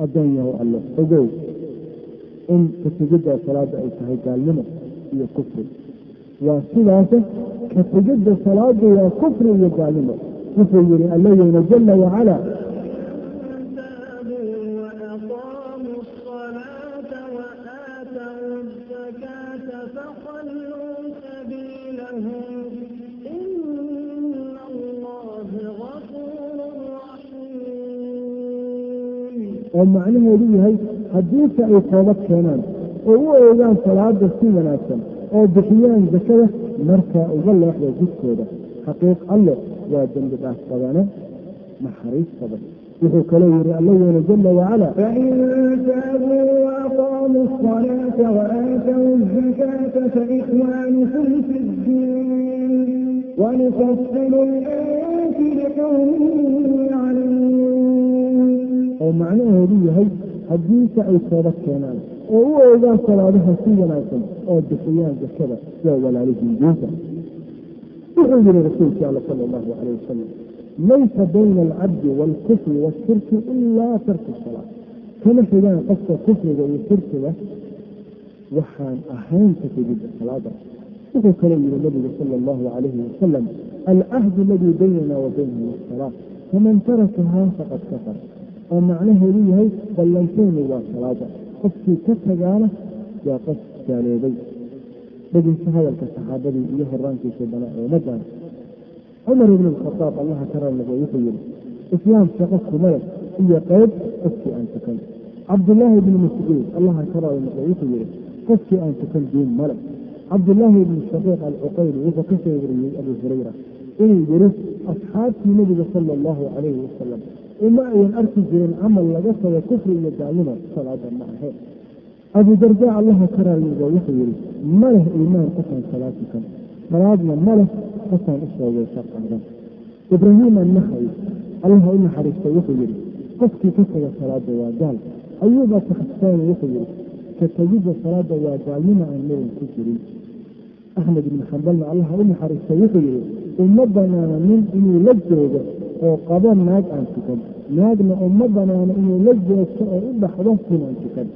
Addoonyahow alle ogow in kategidda salaada ay tahay gaalnimo iyo kufri waa sidaase kategidda salaadu waa kufri iyo gaalnimo wuxuu yihi alleyna jala wacala تابوا وأقاموا الصلاة وآتوا الزكاة فخلوا سبيلهم إن الله غفور رحيم oo macnaheedu yahay haddii ay toobad keenaan oo u oogaan salaada si wanaagsan oo bixiyaan zakada markaa uga leexda jidkooda. Xaqiiq alle waa dembi dhaaf badane naxariis badan. Wuxuu kaloo yihi alla weyne jala wacala fain taabuu waaqaamuu salaata waaatuu oo macnaheedu yahay haddiise ay toobad keenaan oo u oogaan salaadaha si wanaagsan oo bixiyaan zakada waa walaalihiin diinta wuxuu yihi rasuulkii alla sala allahu calayh wasalam laysa bayna alcabdi waalkufri washirki ilaa tarku salaa kama xigaan qofka kufriga iyo shirkiga? Waxaan ahayn ka tegidda salaada. Wuxuu kaloo yihi nabigu sala allahu calayhi wasalam alcahdu aladii baynana wa baynahum asalaa faman tarakahaa faqad kafar oo macnaheedu yahay ballanteenu waa salaada. Qofkii ka tagaana waa qof gaaloobay dhegeysa hadalka saxaabadii iyo horaankiisa bana ee ummaddan cumar ibn alkhadaab allaha ka raalnaqo wuxuu yihi islaam shaqo kuma leh iyo qayb qofkii aan tukan. Cabdullaahi ibni mascuud allaha ka raalnaqo wuxuu yihi qofkii aan tukan diin male cabdullaahi ibni shaqiiq alcuqayli wuxuu ka soo wariyey abu hurayra inuu yihi asxaabtii nebiga sala allahu calayhi wasalam uma ayan arki jirin camal laga tago kufri iyo gaalnimo salaada ma ahayn abu darda allaha ka raalnaqo wuxuu yihi ma leh iimaan qofaan salaad tukan salaadna ma leh qofaan u soo weysa qaadan ibraahim allaha u naxariistay wuxuu yihi qofkii ka taga salaada waa gaal. Ayuuba takhassaani wuxuu yihi ka tegidda salaada waa gaalnimo aan marin ku jirin. Axmed ibni xambalna allaha u naxariistay wuxuu yihi uma banaana nin inuu la joogo oo qabo naag aan tukan naagna uma banaano inuu la joogto oo u dhaxdo nin aan tukan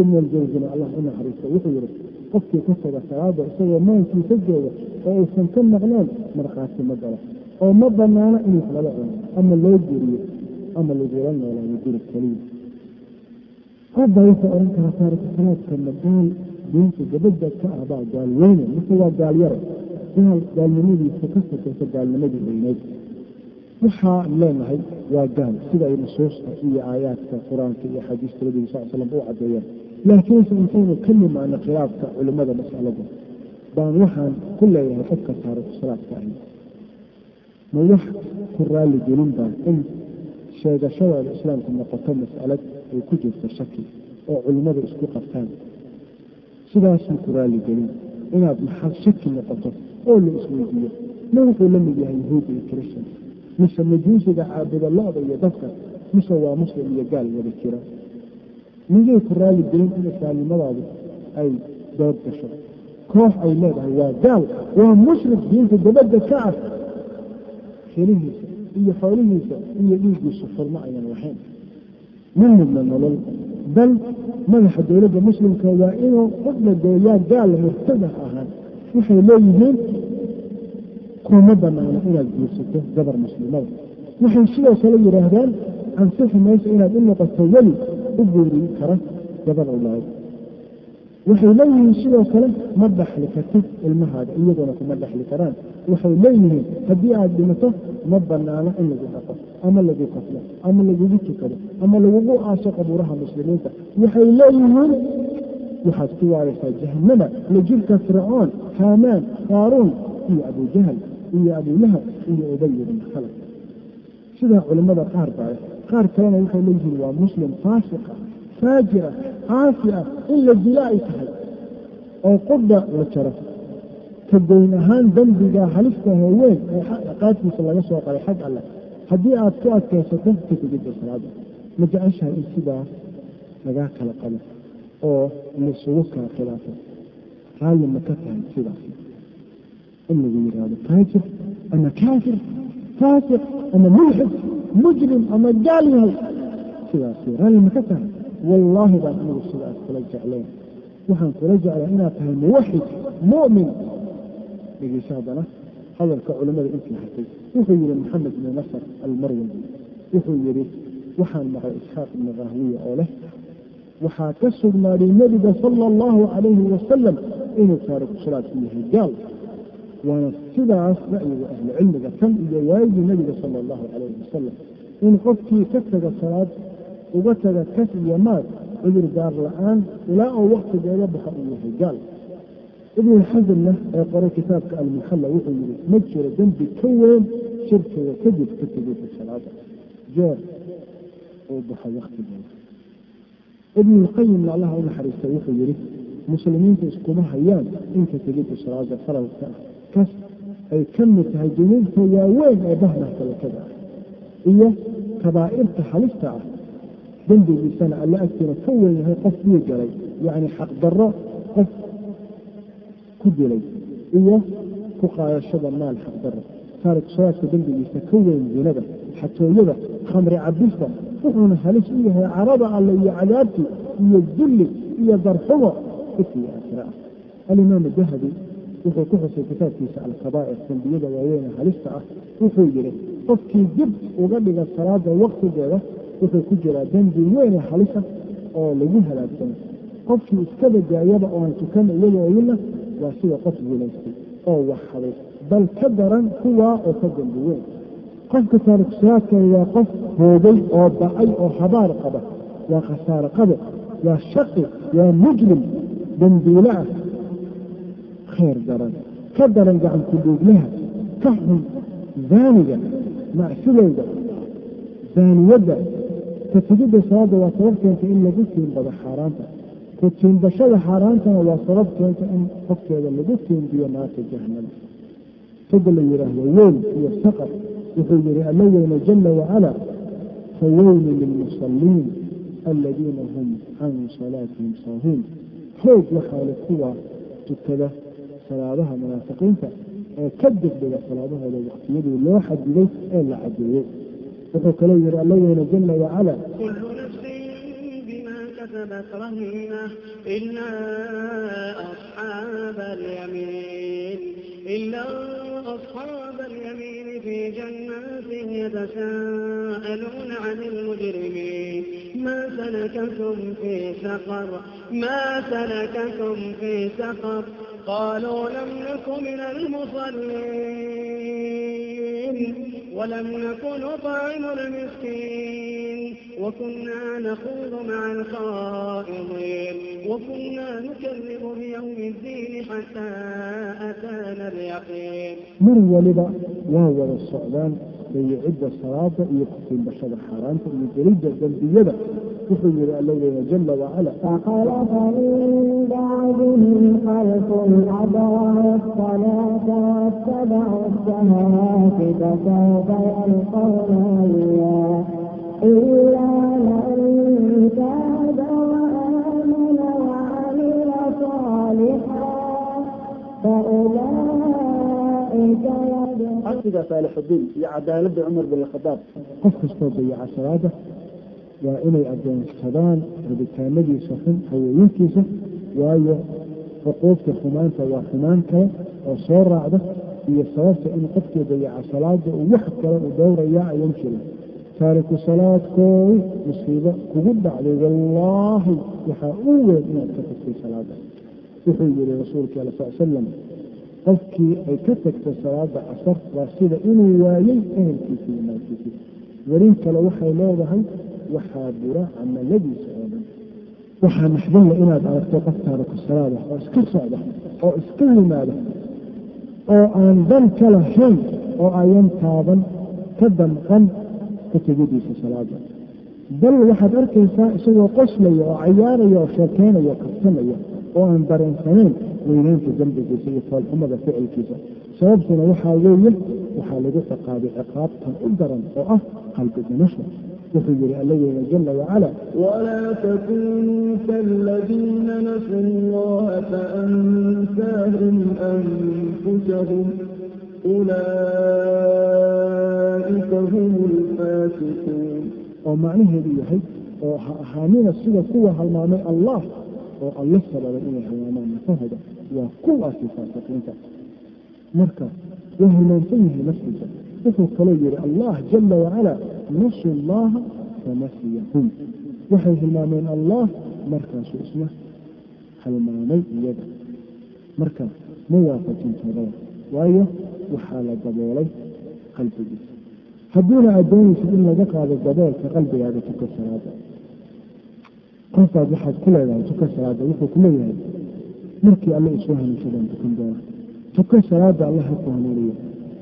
ibn aljawsina allah u naxariistay wuxuu yihi qofkii ka taga salaada isagoo maankiisa jooga oo uusan ka maqneen markhaati ma galo. Oo ma banaano in wax cuno ama loo guriyo ama lagula noolaayo guri keliya hadda wuxuu odhan karaa taariku salaadka magaal diinta gabadha ka ah baa gaal weyne mise waa gaal gaal gaalnimadiisa ka sokaysa gaalnimadii weyneyd waxaa leenahay waa gaal sida ay nusuusta iyo aayaadka qur'aanka iyo xadiista nabiga sal slam u caddeeyeen. Laakiinse intaynu ka nimaano khilaafka culimmada masalada baan waxaan ku leeyahay qofka taariku salaadka ahi. Ma wax ku raalli gelin baa in sheegashadaada islaamku noqoto mas'alad ay ku jirto shaki oo culimmadu isku qabtaan. Sidaasuu ku raalli gelin inaad maxal shaki noqoto oo la isweydiiyo. Ma wuxuu la mid yahay yahuud iyo christian mise majuusiga caabuda lo-da iyo dadka mise waa muslim iyo gaal wada jira. Miyay ku raalli gelin in islaamnimadaadu ay dood gasho? Koox ay leedahay waa gaal waa mushrik diinta dabadda ka ah. Kelihiisa iyo xoolihiisa iyo dhiiggiisu xurmo ayaan lahayn. Ma midna nolol bal madaxa dowladda muslimka waa inuu u dhageeyaa gaal murtada ahaa waxay leeyihiin kuma banaano inaad guursato gabar muslimada waxay sidoo kale yidhaahdaan ansixi mayso inaad u noqoto weli u guuri kara gabar ulaad waxay leeyihiin sidoo kale ma dhaxli kartid ilmahaaga iyadoona kuma dhaxli karaan. Waxay leeyihiin haddii aada dhimato ma banaano in lagu dhaqo ama lagu kaflo ama lagugu tukado ama lagugu aaso qabuuraha muslimiinta. Waxay leeyihiin waxaad ku waaraysaa jahanama la jirka fircoon haamaan qaaruun iyo abujahal iyo abulahab iyo ubay ibn khalaf sidaa culimmada qaar baa qaar kalena waxay leeyihiin waa muslim faasiqa faajira caasi ah in la dila ay tahay oo qudha la jaro. Ka goyn ahaan dembiga halista hooweyn ee qaadkiisa laga soo qaray xag alleh haddii aad ku adkaysato ka tegidda salaada. Ma jeceshahay in sidaa lagaa kala qabo oo laisugu kala khilaafo raalli ma ka tahay sidaas in lagu yidhaahdo faajir ama kaafir faasiq ama mulxid mujrim ama gaal yahay sidaasi raalli ma ka tahay wallaahi baan anigu sidaas kula jecleen waxaan kula jeclaa inaad tahay muwaxid mu'min dhegeysa haddana hadalka culimmada intii hartay wuxuu yihi maxamed ibni nasr almarwin wuxuu yihi waxaan maqlay isxaaq ibni rahwiya oo leh waxaa ka sugnaaday nebiga sala allahu calayhi wasalam inuu taariku salaadku yahay gaal waana sidaas ra'yiga ahlu cilmiga kan iyo waayigii nebiga sala allahu calayhi wasalam in qofkii ka taga salaad uga taga kas iyo maad cudur gaar la'aan ilaa oo waktigeeda baxa uu yahay gaal. Ibnu xasamna ee qoray kitaabka almuxalla wuxuu yihi ma jiro dembi ka weyn shirkiga kadib ka tegeysa salaada. Jeer uu baxo waktigeeda ibnulqayimna allaha u naxariistay wuxuu yihi muslimiinta iskuma hayaan inka tegidda salaada faralka ah kas ay ka mid tahay dunuubta waaweyn ee bahmahka lakada ah iyo kabaa'irta halista ah. Dembigiisana alla agtiina ka weyn yahay qof dhii galay yacni xaqdarro qof ku dilay iyo ku qaadashada maal xaqdarro taariku salaadka dembigiisa ka weyn zinada xatooyada khamri cabista wuxuuna halis u yahay carada alle iyo cadaabti iyo dulli iyo darxumo ifii aakhira. Alimaamu dahabi wuxuu ku xusay kitaabkiisa alkabaa'ir dembiyada waaweyn halista ah wuxuu yihi qofkii dib uga dhiga salaada waktigeeda wuxuu ku jiraa dembi weyne halisa oo lagu halaagsano qofkii iska badaayaba ooan tukan iyagooyina waa sida qof guulaystay oo wax haday bal ka daran kuwaa oo ka dembi weyn. Qofka taarikusalaadka waa qof hoogay oo bacay oo habaar qaba. Waa khasaare qabe waa shaqi waa mujrim dembiile ah khayr daran ka daran gacanku dhuuglaha ka xun zaaniga macsidowda zaaniyadda ka tegidda salaada waa sabab keenta in lagu tiinbado xaaraanta ku tiinbashada xaaraantana waa sabab keenta in qofkeeda lagu tiinbiyo naarta jahanama sada la yidhaahdo weyn iyo saqar wuxuu yihi alla weyne jala wacala faweylu lilmusalliin aladiina hum can salaatihim saahuun hoog waxaa le kuwa tukada salaadaha munaafiqiinta ee ka degdega salaadahooda waktiyadii loo xadiday ee la cadeeyey. Wuxuu kaloo yihi alla yeela wacala أصحاب اليمين في جنات يتساءلون ما سلككم في سقر ما سلككم في سقر قالوا لم نك من المصلين ولم نكن نطعم المسكين وكنا نخوض مع الخائضين وكنا نكذب بيوم الدين حتى أتانا اليقين من ولد وهو الصعبان dayicidda salaada iyo kusiinbashada xaaraanta iyo gelidda dembiyada. Wuxuu yihi alla weya jala wacala faqalafa min وعمل صالحا فأولئك caqsiga saalixudiin iyo cadaaladda cumar bin qof kastoo dayaca salaada waa inay adoonsadaan rabitaanadiisa xun haweeyinkiisa waayo xuquuqta xumaanta waa xumaan kale oo soo raacda iyo sababta in qofkii dayaca salaada uu wax kale u dowrayaa ayan jirin taariku salaadkooy musiibo kugu dhacday wallaahi waxaa u weyn inaad ka tagtay salaada wuxuu yihi rasuulka ala sal salam qofkii ay ka tagtay salaada casar waa sida inuu waayey ehelkiisii iyo maalkiisii werin kale waxay leedahay waxaa bura camaladiisa oo dhan. Waxaa naxdinla inaad aragto qof taariku salaada oo iska socda oo iska yimaada oo aan dan ka lahayn oo ayan taaban ka damqan ka tegidiisa salaada bal waxaad arkaysaa isagoo qoslaya oo cayaaraya oo sheekeynaya oo kabsanaya oo aan dareensaneyn weyneynta dembigiisa iyo foolxumada ficilkiisa. Sababtuna waxaa weeye waxaa lagu ciqaabay ciqaabtan u daran oo ah qalbi dhimasho. Wuxuu yihi allageena jala wacala walaa takunuu kaladiina nasuu llaha faansaahum anfusahum ulaaika hum lfaasiquun oo macnaheedu yahay oo ha ahaanina sida kuwa halmaamay allah oo alla sababay inay halmaamaan nafahooda waa kuwaasi faasiqiinta. Marka waa hilmaansan yahay naftiisa wuxuu kaloo yihi allah jala wacala nasu llaha fanasiyahum waxay hilmaameen allah markaasuu isna halmaamay iyaga. Marka ma waafajintoodaba waayo waxaa la daboolay qalbigiisa. Hadduuna addoonaysid in laga qaado daboolka qalbigaaga tuka salaada qofkaad waxaad ku leedahay tuka salaada wuxuu ku leeyahay markii alle isoo hanuunsadaan tukan doona tuka salaada alla ha ku hanuuniyo.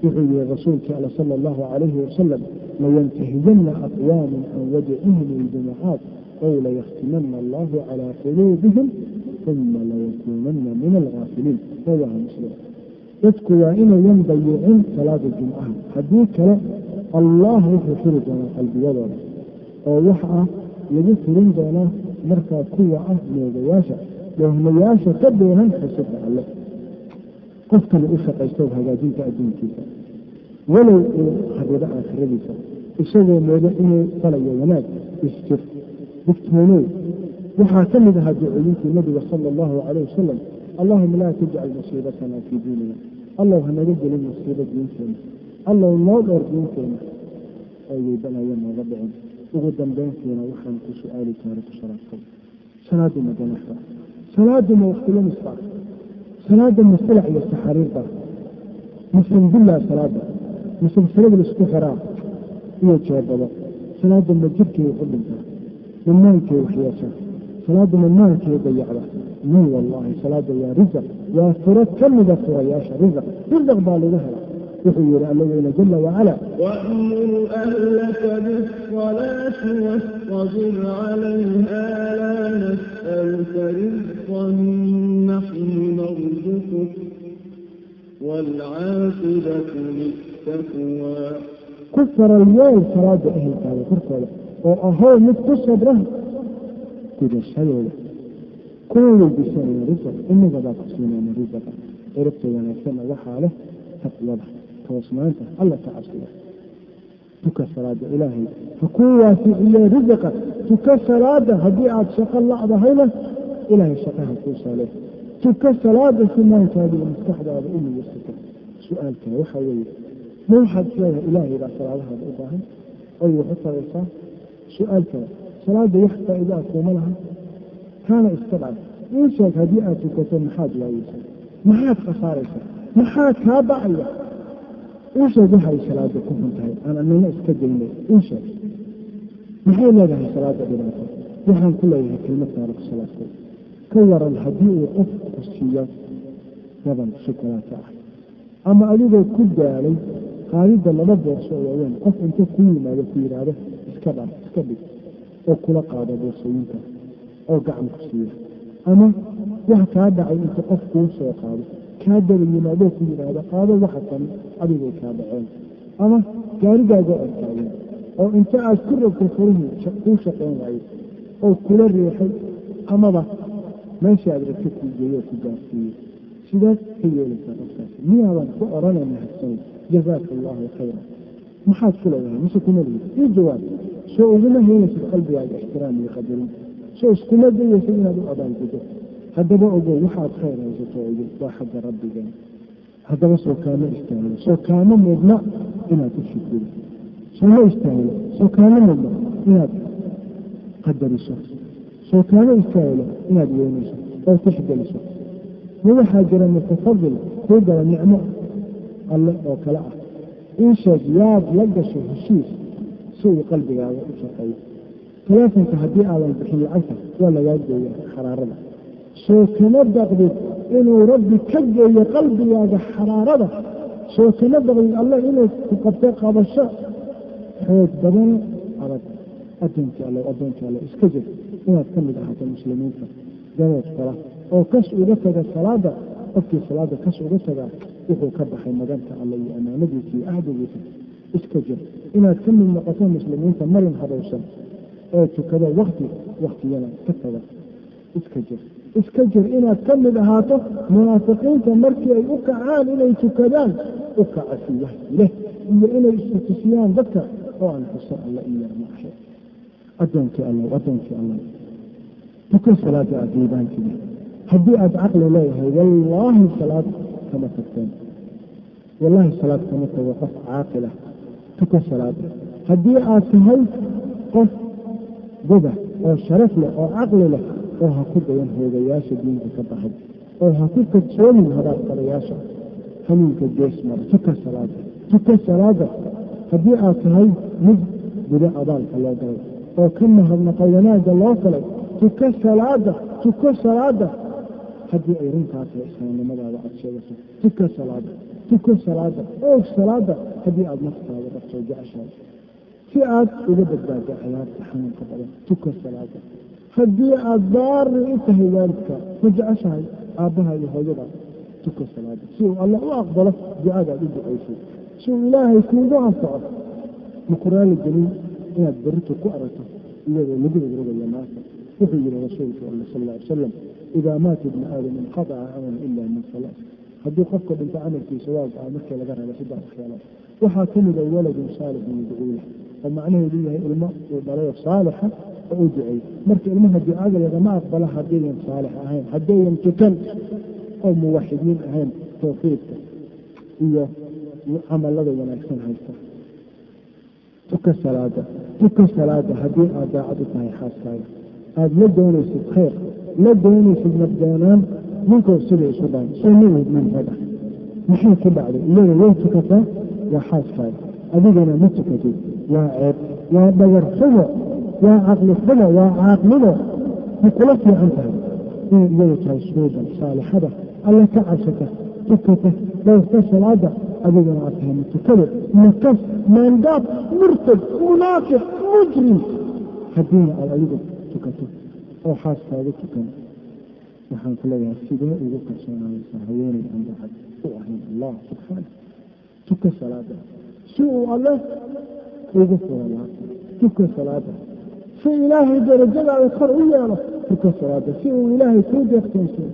Wuxuu yihi rasuulkii alle sala allahu calayhi wasalam layantahiyanna aqwaamin can wadicihim iljumacaat ow layaktimana allahu calaa quluubihim uma layakuunanna min algaafiliin rawaha muslim. Dadku waa inayan dayicin salaada jumcaha. Haddii kale allah wuxuu furi doonaa qalbiyadooda. Oo wax ah lagu furin doonaa markaa kuwa ah moogayaasha doohnayaasha ka doonan xusubka alle qofkana u shaqaysto hagaajinta adduunkiisa. Walow uu haribo aakhiradiisa isagoo moodo inuu falayo wanaag isjir digtoonow waxaa ka mid ahaa ducooyinkii nabiga sala allahu calayh wasalam allahuma laa tajcal musiibatana fii diinina. Allow hanaga gelin musiibo diinteena allow noo dhoor diinteena ayaybanaya nooga dhicin ugu dambeyntiina waxaan ku su'aali taariku salaadkooda salaadu ma ganaxda salaadu ma waktilumisba salaada ma silac iyo saxariirba mise billaa salaada mise salada la isku xiraa iyo jeebado salaada ma jirkay u dhintaa ma maankay waxyeeshaa salaada ma maankay dayacda? May wallaahi salaada waa risaq waa furo ka mida furayaasha risaq risaq baa lagu hela wuxuu yihi alla weyne jala wacala وأمر أهلك بالصلاة واصطبر عليها لا نسألك رزقا نحن نرزقك والعاقبة للتقوى ku farayeel salaada ehelkaaga korkooda oo ahow mid ku sabra gudashadooda kuna weydiisanayna risaq inagadaa ku siinayna risaqa erabta wanaagsanna waxaa leh taqwada toosnaanta alla ka cabsida tuka salaada ilaahay ha kuu waasiciye risaqa tuka salaada haddii aada shaqo lacdahayna ilaahay shaqaha kuu saale tuka salaada si maankaada iyo maskaxdaada u niyasato su'aalkale waxaa weeye ma waxaad isleedahay ilaahay baa salaadahaada u baahan oy wax taraysaa su'aal kale salaada wax faa'ido ah kuuma laha kaana iska dhac ii sheeg haddii aad tukato maxaad waayeysaa maxaad khasaaraysaa maxaa kaa bacaya ii sheeg waxay salaada ku xun tahay. Aan anina iska daynay. Ii sheeg maxay leedahay salaada dhibaato waxaan ku leeyahay kelmad taariku salaadkood ka waran haddii uu qof ku siiyo gaban shukulaato ah. Ama adigoo ku daalay qaadidda laba boorso oo waaweyn qof inta ku yimaado ku yidhaahdo iska dhar iska dhig oo kula qaado boorsooyinka oo gacan ku siiya ama wax kaa dhacay inta qof kuu soo qaado kaa daba yimaadoo ku yidhaahdo qaado waxa kan adigay kaa dhaceen. Ama gaarigaaga ortaagen oo inta aad ku rogto furihii kuu shaqayn waayey oo kula riixay amaba meesha aad rabta kuu geeyo ku gaarsiiyey sidaas ka yeelaysaa qofkaasi miyaadan ku odhanay mahadsanid jazaaka allahu khayra maxaad ku leedahay mise kuma lihid ii jawaab. Soo uguma helaysid qalbigaaga ixtiraam iyo qadarin. Soo iskuma dayaysid inaad u abaalgudo haddaba ogow waxaad khayr haysato ogo waa xagga rabbigeen haddaba soo kaama istaahilo soo kaama mudna inaad u shukrido soo ma kaama mudna inaad qadariso. Soo kaama istaahilo inaad weynayso oo tixgeliso ma waxaa jira mutafadil kuu gala nicmo alle oo kale ah. Ii sheeg yaad la gasho heshiis si uu qalbigaaga u shaqeeyo. Talaafonka haddii aadan bixin lacagta waa lagaa gooya xaraarada soo kama baqdid inuu rabbi ka geeyo qalbigaaga xaraarada. Soo kama baqdid alle inuu ku qabto qabasho xoog badan adag addoonki alle addoonki alle iska jir. Inaad ka mid ahaato muslimiinta gabood kala oo kas uga taga salaada qofkii salaada kas uga tagaa wuxuu ka baxay maganta alle iyo amaanadiisa iyo ahdigiisa iska jir. Inaad ka mid noqoto muslimiinta marin hadowsan oo tukado wakti waktiyada ka taga. Iska jir iska jir inaad ka mid ahaato munaafiqiinta markii ay u kacaan inay tukadaan u kaca leh iyo inay istutusiyaan dadka oo aan xuso alle iyo maaxe addoonkii allow addoonkii allow tuko salaada aada diibaankiida haddii aada caqli leeyahay wallaahi salaad kama tagteen. Wallaahi salaad kama tago qof caaqilah tuko salaada. Haddii aad tahay qof goba oo sharaf leh oo caqli leh oo ha ku dayan hoogayaasha diinka ka baxay. Oo ha ku kadsoomin hadaadqadayaasha hanuunka gees mara tuka salaada tuka salaada. Haddii aad tahay mid gudo abaalka loo galay oo ka mahadnaqa wanaagga loo falay tuko salaada tuko salaada. Haddii ay runtaa tahay islaamnimadaada aada sheegato tuka salaada tuko salaada oog salaada. Haddii aada naftaada dhabto jeceshahay si aad uga badbaado ciyaarta xanuunka badan tuka salaada haddii aada baari u tahay waalidka ma jeceshahay aabbaha iyo hooyada tuka salaada si uu alle u aqbalo ducada aad u ducaysay si uu ilaahay kuugu anfaco. Makuraali gelin inaad berrito ku aragto iyadoo lagu rogrogaya naasa wuxuu yihi rasuulku alle sal alla ly salam idaa maata ibnu aadam inqadaca camalu ila min salaas. Haddii qofka dhinto camalkiisa waa go-a markii laga raba saddex waxyaalood waxaa ka mid a waladun saalixun yadcuu lah oo macnaheedu yahay ilmo uu dhalayo saalixa oo u duceey marka ilmaha ducada lagama aqbalo haddayan saalix ahayn haddayan tukan oo muwaxidiin ahayn tawfiidka iyo camalada wanaagsan haysta. Tuka salaada tuka salaada haddii aad daacad u tahay xaaskaaga. Aada la doonaysid khayr la doonaysid nabdoonaan ninkoo sida isu dhaan soo mawid ah maxay ku dhacday? Iyada way tukataa waa xaaskaaga. Adigana ma tukatid. Waa ceeb waa dhagar waa caqli xumo waa caaqnimo ma fiican tahay? Inay iyadu tahay suuban saalixada alla ka cabsata tukata dhowrta salaada adigana aad tahay matukado makas maandaab murtad munaafiq mujrim. Haddiina aad adigu tukato oo xaaskaaga tukan waxaan ku leeyahay sidee ugu kalsoonaanaysaa haweeney aan daacad u ahayn allah subxaana tuka salaada. Si uu alle ugu furala tuka salaada si ilaahay darajadaada kor u yeelo tuka salaada si uu ilaahay kuu deeqtoonsiyo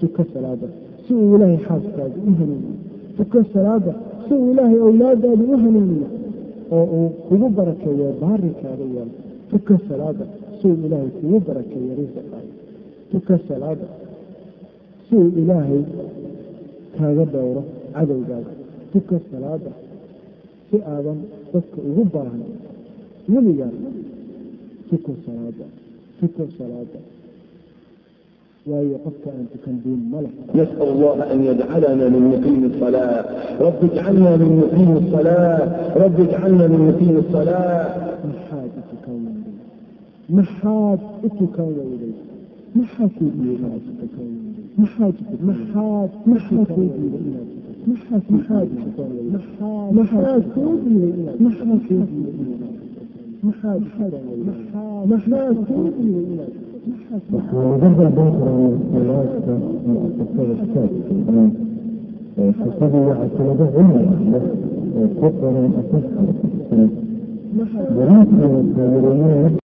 tuka salaada si uu ilaahay xaaskaaga u hanuuniyo tuka salaada si uu ilaahay awlaadaada u hanuuniyo oo uu kugu barakeeyo baarikaaga yeelo. Tuka salaada si uu ilaahay kugu barakeeyo risaqaaga tuka salaada si uu ilaahay kaaga dhowro cadowgaaga. Tuka salaada si aadan dadka ugu baahan weligaa fikir salaada fikir salaada نسأل الله أن يجعلنا من مقيم الصلاة رب اجعلنا من مقيم الصلاة رب اجعلنا من مقيم الصلاة محاد اتكون إليك محاد اتكون إليك محاد اتكون محاد محاد محاد محاد محاد محاد محاد محاد محاد وجد البنكر من ولاية مؤسسة الشاب حسبي عشرة علما بس كثر من أسسها دراسة